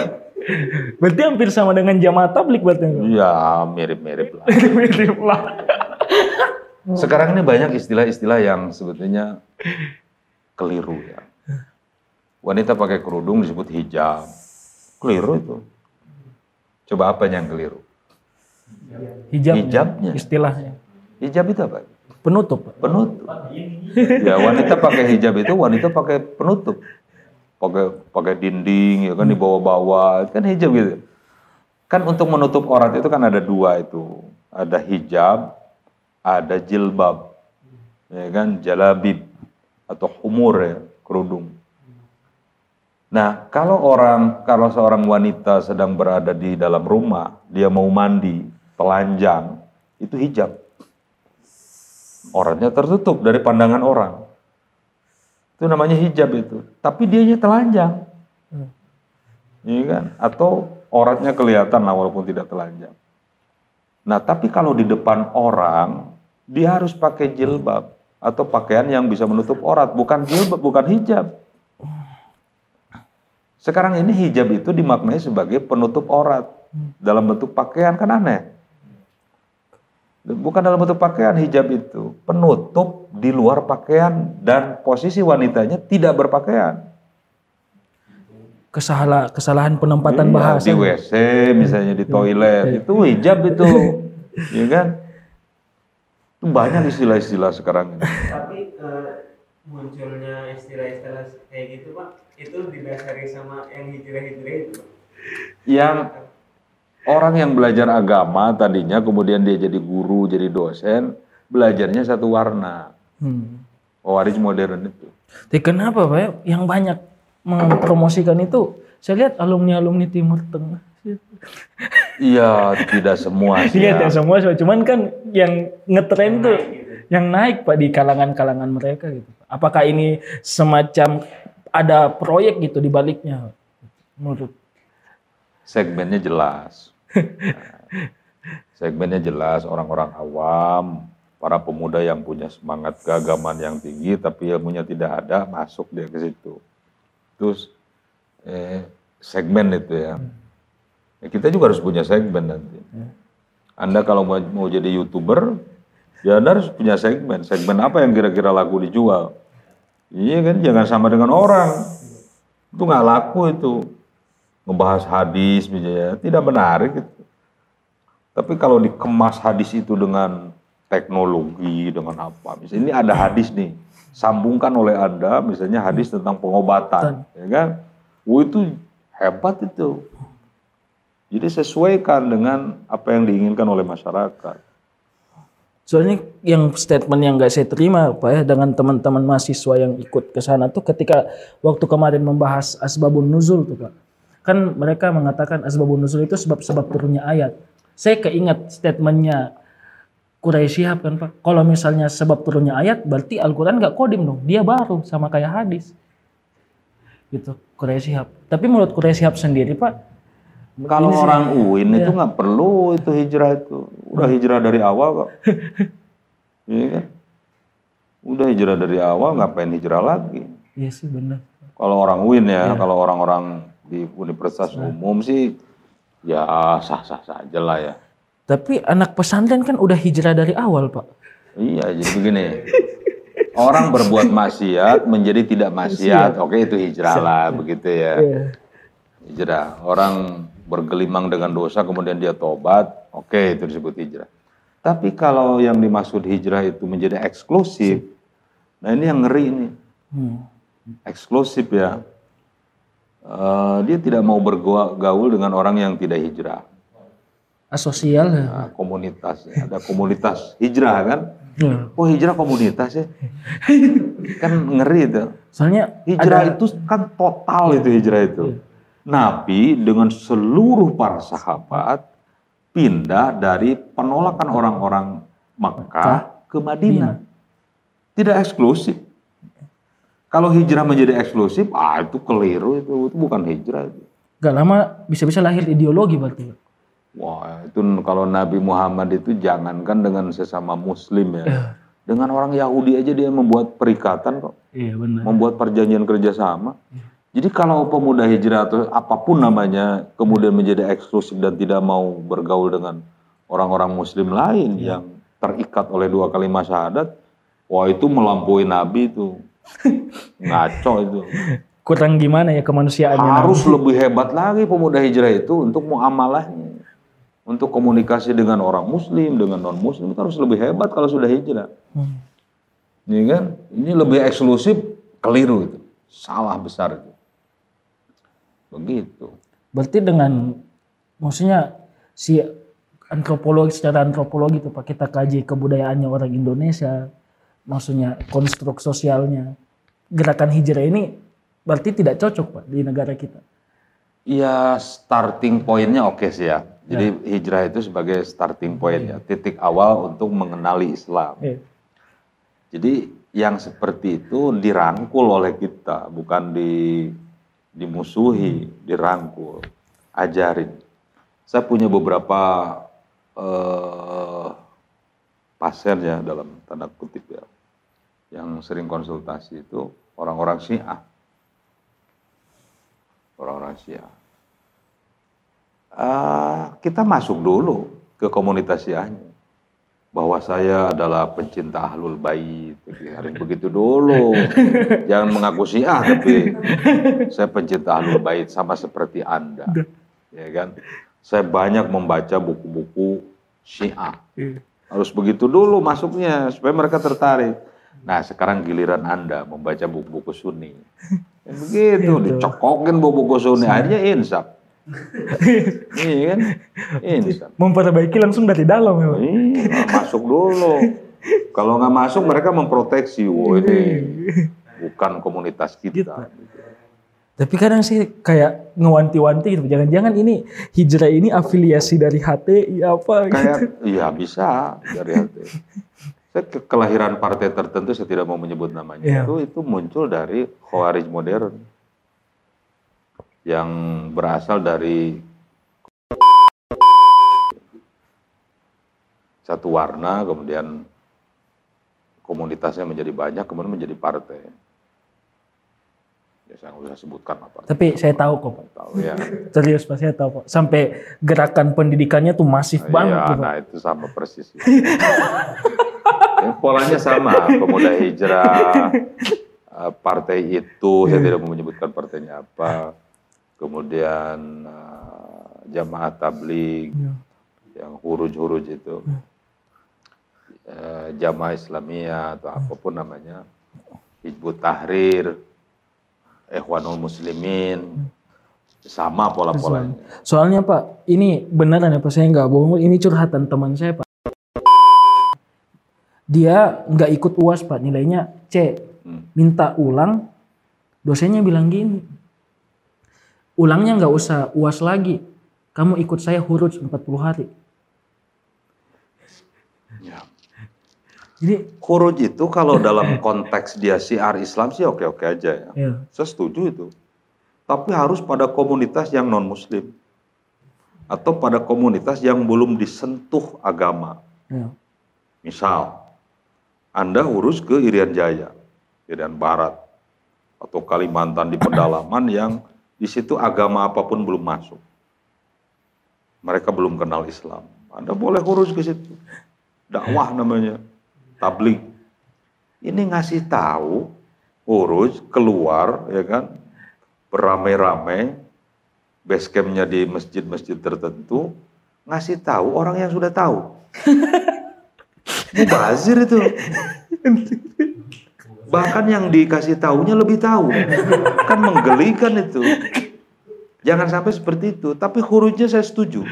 Berarti hampir sama dengan jamaah tablik berarti. Iya, mirip-mirip lah. <laughs> Mirip lah. Sekarang ini banyak istilah-istilah yang sebetulnya keliru ya. Wanita pakai kerudung disebut hijab. Keliru itu. Coba apa yang keliru? Hijab. Hijabnya. Istilahnya. Hijab itu apa? Penutup. Penutup. Ya wanita pakai hijab itu wanita pakai penutup. Pakai pakai dinding ya kan di bawah-bawah kan hijab gitu. Kan untuk menutup aurat itu kan ada dua itu. Ada hijab, ada jilbab. Ya kan jalabib atau humur ya, kerudung. Nah, kalau orang kalau seorang wanita sedang berada di dalam rumah, dia mau mandi, telanjang, itu hijab. Orangnya tertutup dari pandangan orang. Itu namanya hijab itu. Tapi dianya telanjang. Iya kan? Atau oratnya kelihatan lah walaupun tidak telanjang. Nah, tapi kalau di depan orang, dia harus pakai jilbab atau pakaian yang bisa menutup orat, bukan jilbab, bukan hijab. Sekarang ini hijab itu dimaknai sebagai penutup orat dalam bentuk pakaian kan aneh. Bukan dalam bentuk pakaian hijab itu penutup di luar pakaian dan posisi wanitanya tidak berpakaian. Kesalahan kesalahan penempatan Iya, bahasa. di WC misalnya di toilet itu hijab itu, <laughs> ya kan? Itu banyak istilah-istilah sekarang ini. Tapi eh, munculnya istilah-istilah kayak gitu pak, itu didasari sama yang hijrah-hijrah itu pak. Yang orang yang belajar agama tadinya kemudian dia jadi guru, jadi dosen, belajarnya satu warna. Hmm. Pewaris modern itu. Tapi kenapa Pak ya, yang banyak mempromosikan itu saya lihat alumni-alumni Timur Tengah. Iya, tidak semua <laughs> sih. Iya, ya. tidak semua, cuman kan yang ngetren tuh yang naik Pak di kalangan-kalangan mereka gitu. Apakah ini semacam ada proyek gitu di baliknya? Menurut Segmennya jelas. Nah, <laughs> segmennya jelas orang-orang awam, para pemuda yang punya semangat keagamaan yang tinggi tapi ilmunya tidak ada, masuk dia ke situ. Terus eh, segmen itu ya. Ya, kita juga harus punya segmen nanti. Anda kalau mau, mau jadi youtuber, ya Anda harus punya segmen. Segmen apa yang kira-kira laku dijual? Iya kan, jangan sama dengan orang. Itu nggak laku itu. Ngebahas hadis misalnya, tidak menarik itu. Tapi kalau dikemas hadis itu dengan teknologi, dengan apa? Misalnya ini ada hadis nih, sambungkan oleh Anda, misalnya hadis tentang pengobatan, ya kan? Wah itu hebat itu. Jadi sesuaikan dengan apa yang diinginkan oleh masyarakat. Soalnya yang statement yang nggak saya terima Pak ya dengan teman-teman mahasiswa yang ikut ke sana tuh ketika waktu kemarin membahas asbabun nuzul tuh Pak. Kan mereka mengatakan asbabun nuzul itu sebab-sebab turunnya ayat. Saya keingat statementnya Quraisy Shihab kan Pak. Kalau misalnya sebab turunnya ayat berarti Al-Quran nggak kodim dong. Dia baru sama kayak hadis. Gitu Quraisy Shihab. Tapi menurut Quraisy Shihab sendiri Pak. Kalau ini sih- orang UIN itu Iya. nggak perlu itu hijrah itu. Udah hijrah dari awal kok. <laughs> Iya kan? Udah hijrah dari awal, ngapain hijrah lagi? Iya sih benar. Kalau orang UIN ya, Iya. kalau orang-orang di universitas umum sih ya sah-sah saja lah ya. Tapi anak pesantren kan udah hijrah dari awal Pak. Iya, jadi begini. Orang berbuat maksiat menjadi tidak maksiat, oke itu hijrah lah, begitu ya. Iya. Hijrah. Orang bergelimang dengan dosa kemudian dia tobat, oke itu disebut hijrah. Tapi kalau yang dimaksud hijrah itu menjadi eksklusif, nah ini yang ngeri ini. Hmm. Eksklusif ya. Eh, dia tidak mau bergaul dengan orang yang tidak hijrah. Asosial ya. Nah, komunitas, ada komunitas hijrah kan? Ya. Oh hijrah komunitas ya? <laughs> kan ngeri itu. Soalnya Hijrah ada- itu kan total itu hijrah itu. Nabi dengan seluruh para sahabat pindah dari penolakan orang-orang Makkah ke Madinah. Tidak eksklusif. Kalau hijrah menjadi eksklusif, ah itu keliru itu, itu bukan hijrah. Itu. Gak lama bisa-bisa lahir ideologi berarti. Wah, itu kalau Nabi Muhammad itu jangankan dengan sesama muslim ya. Dengan orang Yahudi aja dia membuat perikatan kok. Iya benar. Membuat perjanjian kerjasama. Jadi kalau pemuda hijrah atau apa pun namanya kemudian menjadi eksklusif dan tidak mau bergaul dengan orang-orang muslim lain yang terikat oleh dua kalimat syahadat, wah itu melampaui Nabi itu. Ngaco itu. Kurang gimana ya kemanusiaannya? Harus lebih hebat lagi pemuda hijrah itu untuk muamalahnya. Untuk komunikasi dengan orang muslim, dengan non muslim itu harus lebih hebat kalau sudah hijrah. Hmm. Ini kan, ini lebih eksklusif, keliru itu. Salah besar itu. Begitu. Berarti dengan maksudnya si antropologi secara antropologi itu Pak kita kaji kebudayaannya orang Indonesia, maksudnya konstruk sosialnya. Gerakan hijrah ini berarti tidak cocok Pak di negara kita. Ya starting pointnya oke sih ya. Jadi hijrah itu sebagai starting point ya, titik awal untuk mengenali Islam. Iya. Jadi yang seperti itu dirangkul oleh kita, bukan di dimusuhi, dirangkul, ajarin. Saya punya beberapa eh, pasien ya dalam tanda kutip ya, yang sering konsultasi itu orang-orang Syiah, orang-orang Syiah. Ah, kita masuk dulu ke komunitas Syiahnya. Bahwa saya adalah pencinta ahlul bait harus begitu dulu. <laughs> Jangan mengaku syiah tapi saya pencinta ahlul bait sama seperti anda. Ya kan? Saya banyak membaca buku-buku syiah. Harus begitu dulu masuknya supaya mereka tertarik nah sekarang giliran anda membaca buku-buku sunni Ya begitu dicokokin buku-buku sunni akhirnya insaf <laughs> iya kan insaf Memperbaiki langsung dari dalam ya Pak. Iya, masuk dulu. Kalau nggak masuk mereka memproteksi, wah ini bukan komunitas kita. Tapi kadang sih kayak ngewanti-wanti gitu. Jangan-jangan ini hijrah ini afiliasi dari HTI apa gitu. Kayak, iya bisa dari hati. <laughs> Saya ke- kelahiran partai tertentu saya tidak mau menyebut namanya Iya. itu itu muncul dari Khawarij modern yang berasal dari satu warna kemudian komunitasnya menjadi banyak kemudian menjadi partai. Ya saya usah sebutkan apa. Tapi saya tahu kok tahu ya. <laughs> Serius Pak, saya tahu Pak. Sampai gerakan pendidikannya tuh masif banget Iya, tuh, nah itu sama persis. Ya, <laughs> polanya sama, pemuda hijrah, <laughs> eh, partai itu, saya tidak mau menyebutkan partainya apa. Kemudian eh, jamaah tabligh, Iya. yang huruj-huruj itu. Eh, jamaah Islamiyah atau apa pun namanya. Hizbut Tahrir, Ikhwanul Muslimin, sama pola-polanya. Soalnya Pak, ini beneran ya Pak, saya nggak bohong. Ini curhatan teman saya Pak. Dia nggak ikut uas Pak, nilainya C. Hmm. Minta ulang, dosennya bilang gini. Ulangnya nggak usah uas lagi. Kamu ikut saya huruf 40 hari. Ya. Jadi, Khuruj itu kalau dalam konteks dia siar Islam sih oke-oke aja ya. ya, Saya setuju itu. Tapi harus pada komunitas yang non-muslim. Atau pada komunitas yang belum disentuh agama. ya. Misal, Anda urus ke Irian Jaya, Irian Barat, atau Kalimantan di pedalaman yang di situ agama apa pun belum masuk. Mereka belum kenal Islam. Anda boleh urus ke situ. Dakwah namanya, tablik. Ini ngasih tahu, urus, keluar, ya kan, beramai-ramai, base campnya di masjid-masjid tertentu, ngasih tahu orang yang sudah tahu. <laughs> Mubazir itu. Bahkan yang dikasih tahunya lebih tahu. Kan menggelikan itu. Jangan sampai seperti itu. Tapi hurufnya saya setuju.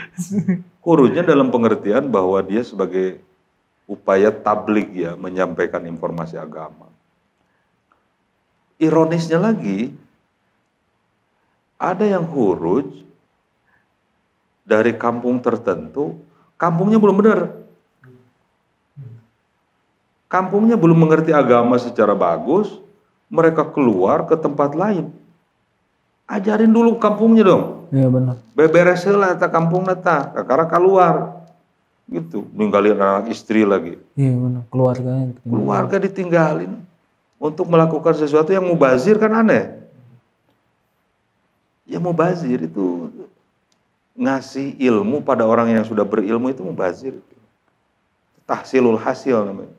Hurufnya dalam pengertian bahwa dia sebagai upaya tablik ya, menyampaikan informasi agama. Ironisnya lagi, ada yang huruf dari kampung tertentu, kampungnya belum benar. Kampungnya belum mengerti agama secara bagus, mereka keluar ke tempat lain. Ajarin dulu kampungnya dong. Iya benar. Beberes lah ta kampung neta, kakara keluar. Gitu, ninggalin anak istri lagi. Iya benar. Keluarganya. Keluarga ditinggalin untuk melakukan sesuatu yang mubazir kan aneh. Ya mubazir itu ngasih ilmu pada orang yang sudah berilmu itu mubazir. Tahsilul hasil namanya.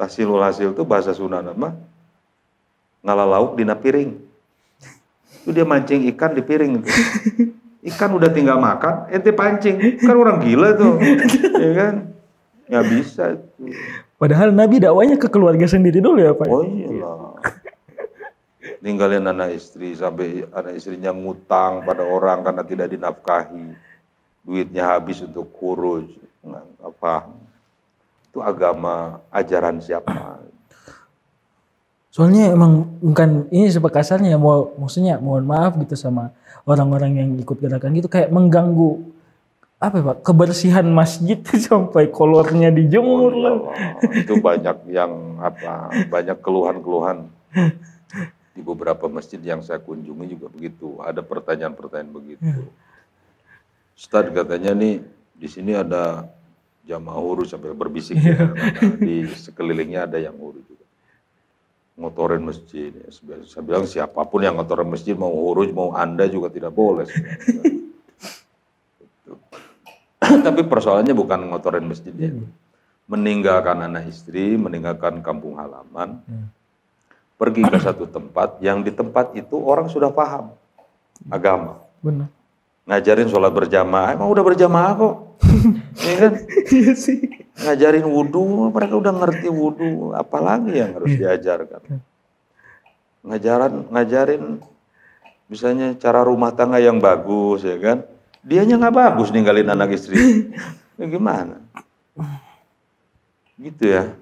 Tahsilul hasil itu bahasa Sunda nama ngalah lauk di piring. Itu dia mancing ikan di piring itu. Ikan udah tinggal makan, ente pancing. Kan orang gila tuh. <laughs> ya kan? Nggak bisa itu. Padahal Nabi dakwanya ke keluarga sendiri dulu ya Pak. Oh iyalah. Ninggalin anak istri sampai anak istrinya ngutang pada orang karena tidak dinafkahi. Duitnya habis untuk kurus. Nggak, paham. Itu agama ajaran siapa? Soalnya emang bukan ini sepak kasarnya mau maksudnya mohon maaf gitu sama orang-orang yang ikut gerakan gitu kayak mengganggu apa ya Pak kebersihan masjid <laughs> sampai kolornya dijemur lah. Itu banyak yang apa banyak keluhan-keluhan di beberapa masjid yang saya kunjungi juga begitu ada pertanyaan-pertanyaan begitu Ustaz katanya nih di sini ada jamaah huruf sampai berbisik ya. <laughs> Di sekelilingnya ada yang huruf juga ngotorin masjid ya. saya bilang siapa pun yang ngotorin masjid mau huruf mau anda juga tidak boleh. Gitu. tapi persoalannya bukan ngotorin masjidnya meninggalkan anak istri, meninggalkan kampung halaman, pergi ke satu tempat yang di tempat itu orang sudah paham agama, Benar. Ngajarin sholat berjamaah, emang udah berjamaah kok, <laughs> ya kan? Iya sih. Ngajarin wudhu, mereka udah ngerti wudhu, apalagi yang harus diajarkan? Ngajaran, ngajarin misalnya cara rumah tangga yang bagus, ya kan? Dianya nggak bagus ninggalin anak istri, ya gimana? Gitu ya.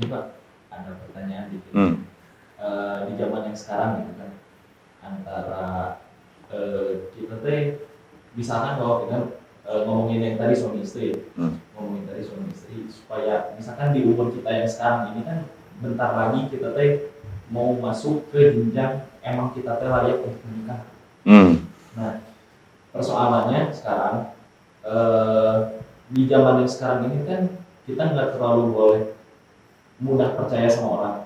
Ini Pak, ada pertanyaan dikit. Hmm. Eh, di zaman yang sekarang gitu kan, antara kita teh misalkan kalau kita eh, ngomongin yang tadi suami istri, Hmm. ngomongin tadi suami istri, supaya misalkan di umur kita yang sekarang ini kan bentar lagi kita teh mau masuk ke jenjang emang kita teh layak untuk menikah. Hmm. Nah, persoalannya sekarang eh, di zaman yang sekarang ini kan kita nggak terlalu boleh mudah percaya sama orang.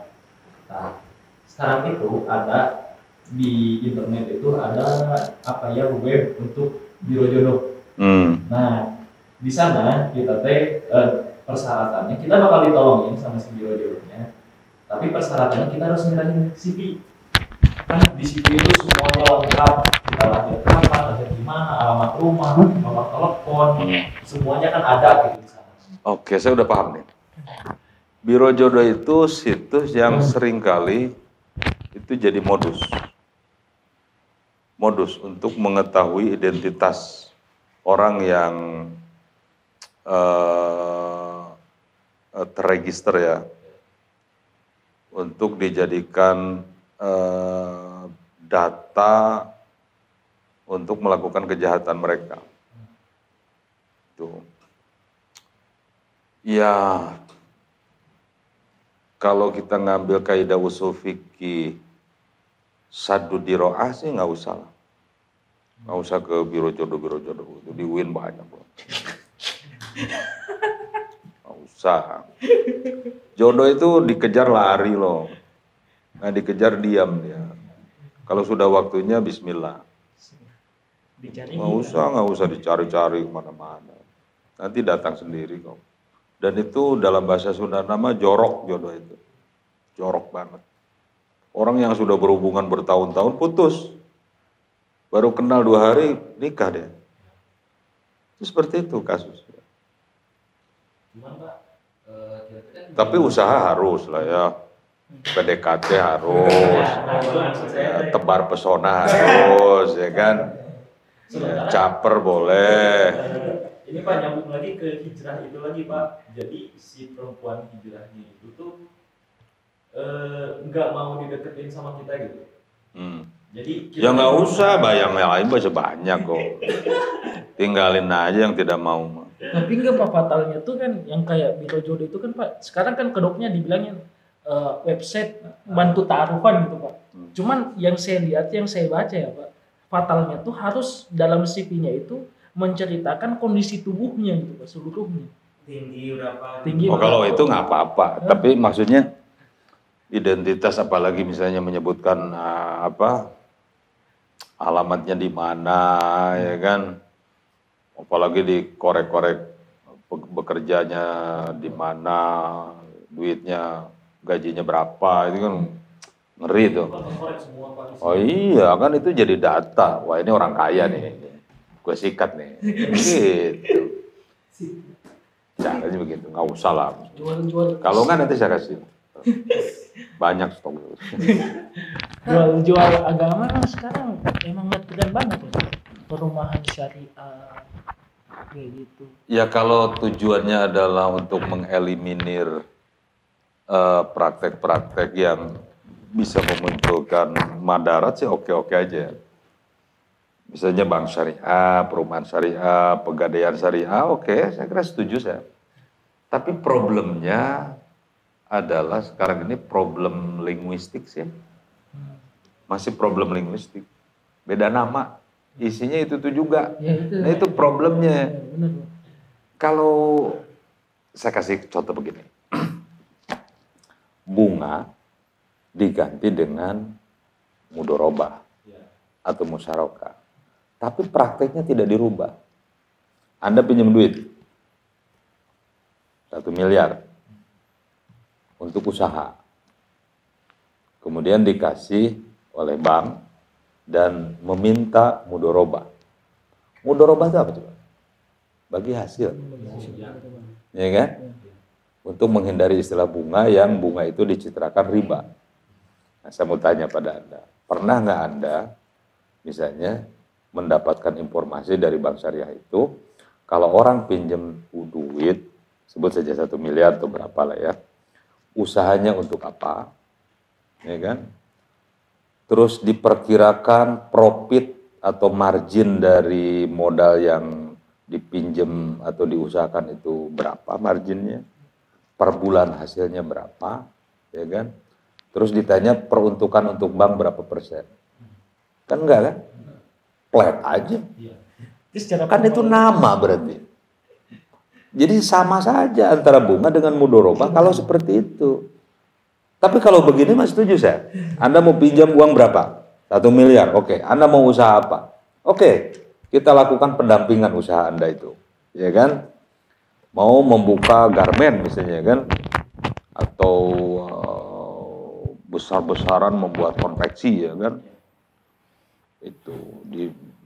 Nah, sekarang itu ada di internet itu ada apa ya web untuk biro jodoh. Hmm. Nah, di sana kita teh eh, persyaratannya kita bakal ditolongin sama si biro jodohnya. Tapi persyaratannya kita harus ngirahin CV. Kan di CV itu semuanya lengkap. Kita lahir kapan, lahir di mana, alamat rumah, nomor telepon, semuanya kan ada gitu di sana. Oke, saya udah paham nih. Biro jodoh itu situs yang sering kali itu jadi modus. Modus untuk mengetahui identitas orang yang eh, terregister ya untuk dijadikan eh, data untuk melakukan kejahatan mereka. Tuh. Ya, kalau kita ngambil kaidah usul fikih sadu diroah sih nggak usah lah. Nggak usah ke biro jodoh biro jodoh itu di UIN banyak loh. Nggak usah. Jodoh itu dikejar lari loh. Nah dikejar diam dia. Kalau sudah waktunya Bismillah. Nggak usah, nggak usah dicari-cari ke mana-mana. Nanti datang sendiri kok. Dan itu dalam bahasa Sunda nama jorok jodoh itu. Jorok banget. Orang yang sudah berhubungan bertahun-tahun putus. Baru kenal dua hari nikah dia. Itu seperti itu kasus. Tapi usaha harus lah ya. PDKT harus. Ya, tebar pesona harus ya kan. Ya, caper boleh. ini Pak nyambung lagi ke hijrah itu lagi Pak. Jadi si perempuan hijrahnya itu tuh eh, nggak mau dideketin sama kita gitu. Hmm. Jadi Ya nggak usah, bayang yang lain masih banyak kok. Tinggalin aja yang tidak mau. Tapi enggak Pak fatalnya tuh kan yang kayak Biro Jodoh itu kan Pak. Sekarang kan kedoknya dibilangin eh, website bantu taruhan gitu Pak. Hmm. Cuman yang saya lihat, yang saya baca ya Pak, fatalnya tuh harus dalam CV-nya itu menceritakan kondisi tubuhnya gitu Pak, seluruhnya. tinggi berapa Tinggi. Oh kalau itu nggak apa-apa, tapi maksudnya identitas apalagi misalnya menyebutkan ah, apa alamatnya di mana ya kan, apalagi dikorek-korek be- bekerjanya di mana, duitnya gajinya berapa itu kan ngeri tuh. Pak. Oh iya kan itu jadi data. Wah ini orang kaya nih. Gue sikat nih. Gitu. Caranya begitu. Nggak usah lah. Kalau nggak nanti saya kasih. <laughs> Banyak stok. <laughs> jual-jual agama kan sekarang emang ngetren banget ya. Perumahan syariah kayak gitu. Ya kalau tujuannya adalah untuk mengeliminir eh, praktek-praktek yang bisa memunculkan madarat sih oke-oke aja. Misalnya bank syariah, perumahan syariah, pegadaian syariah, oke, saya kira setuju saya. Tapi problemnya adalah sekarang ini problem linguistik sih. Masih problem linguistik. Beda nama, isinya itu tuh juga. Ya itu. Nah itu problemnya. Ya, Pak. Kalau saya kasih contoh begini, <clears throat> bunga diganti dengan mudoroba atau musyarakah, tapi prakteknya tidak dirubah. Anda pinjam duit satu miliar untuk usaha, kemudian dikasih oleh bank dan meminta mudoroba. Mudoroba itu apa coba? Bagi hasil ya kan? Untuk menghindari istilah bunga yang bunga itu dicitrakan riba. Nah, saya mau tanya pada Anda, pernah nggak Anda misalnya mendapatkan informasi dari bank syariah itu, kalau orang pinjam duit, sebut saja satu miliar atau berapa lah ya, usahanya untuk apa, ya kan? Terus diperkirakan profit atau margin dari modal yang dipinjam atau diusahakan itu berapa marginnya, per bulan hasilnya berapa, ya kan? Terus ditanya peruntukan untuk bank berapa persen, kan enggak kan? Flat aja, secara kan itu nama berarti. Jadi sama saja antara bunga dengan mudoroba kalau seperti itu. Tapi kalau begini mas setuju saya. Anda mau pinjam uang berapa? Satu miliar. Oke. Anda mau usaha apa? Oke. Kita lakukan pendampingan usaha Anda itu. Ya kan? Mau membuka garmen misalnya kan? Atau eh, besar-besaran membuat konveksi ya kan? Itu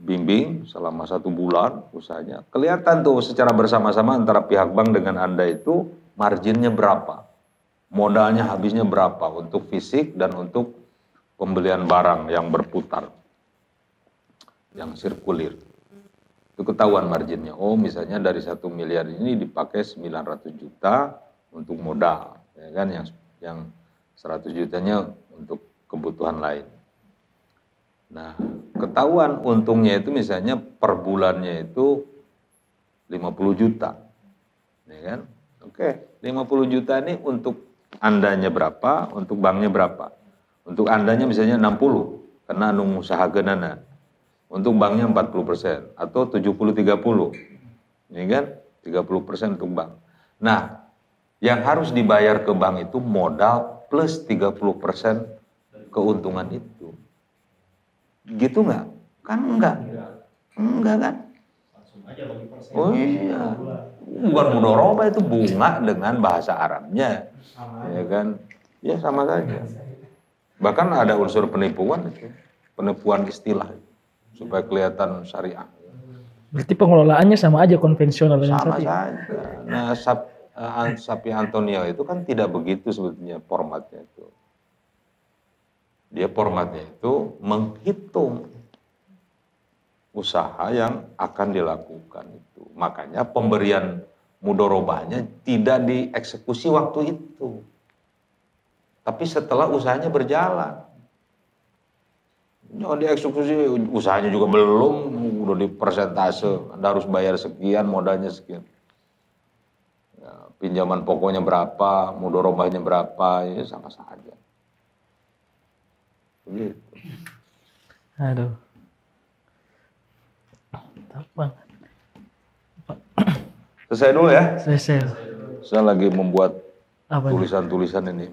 dibimbing selama satu bulan usahanya. Kelihatan tuh secara bersama-sama antara pihak bank dengan Anda itu marginnya berapa modalnya habisnya berapa untuk fisik dan untuk pembelian barang yang berputar, yang sirkulir. Itu ketahuan marginnya. Oh misalnya dari satu miliar ini dipakai 900 juta untuk modal, ya kan? Yang yang 100 jutanya untuk kebutuhan lain. Nah, ketahuan untungnya itu misalnya per bulannya itu 50 juta. Ya kan? Oke, 50 juta ini untuk andanya berapa, untuk banknya berapa. Untuk andanya misalnya 60, karena anu usaha genana. Untuk banknya 40 persen, atau 70-30. Ini kan 30 persen untuk bank. Nah, yang harus dibayar ke bank itu modal plus 30 persen keuntungan itu. Gitu nggak? Kan enggak. Enggak kan? Langsung aja bagi persen. Oh iya. Bukan mudoroba itu bunga dengan bahasa Arabnya. Ya kan? Ya sama saja. Bahkan ada unsur penipuan itu. Penipuan istilah. Supaya kelihatan syariah. Berarti pengelolaannya sama aja konvensional dengan Sama sapi. saja. Nah, sap, eh, sapi Antonio itu kan tidak begitu sebetulnya formatnya itu. Dia formatnya itu menghitung usaha yang akan dilakukan itu. Makanya pemberian mudorobahnya tidak dieksekusi waktu itu. Tapi setelah usahanya berjalan. Jangan dieksekusi, usahanya juga belum, udah di persentase, Anda harus bayar sekian, modalnya sekian. Ya, pinjaman pokoknya berapa, mudorobahnya berapa, ya sama saja. Aduh. Mantap banget. Selesai dulu ya, Selesai. saya lagi membuat tulisan-tulisan ini.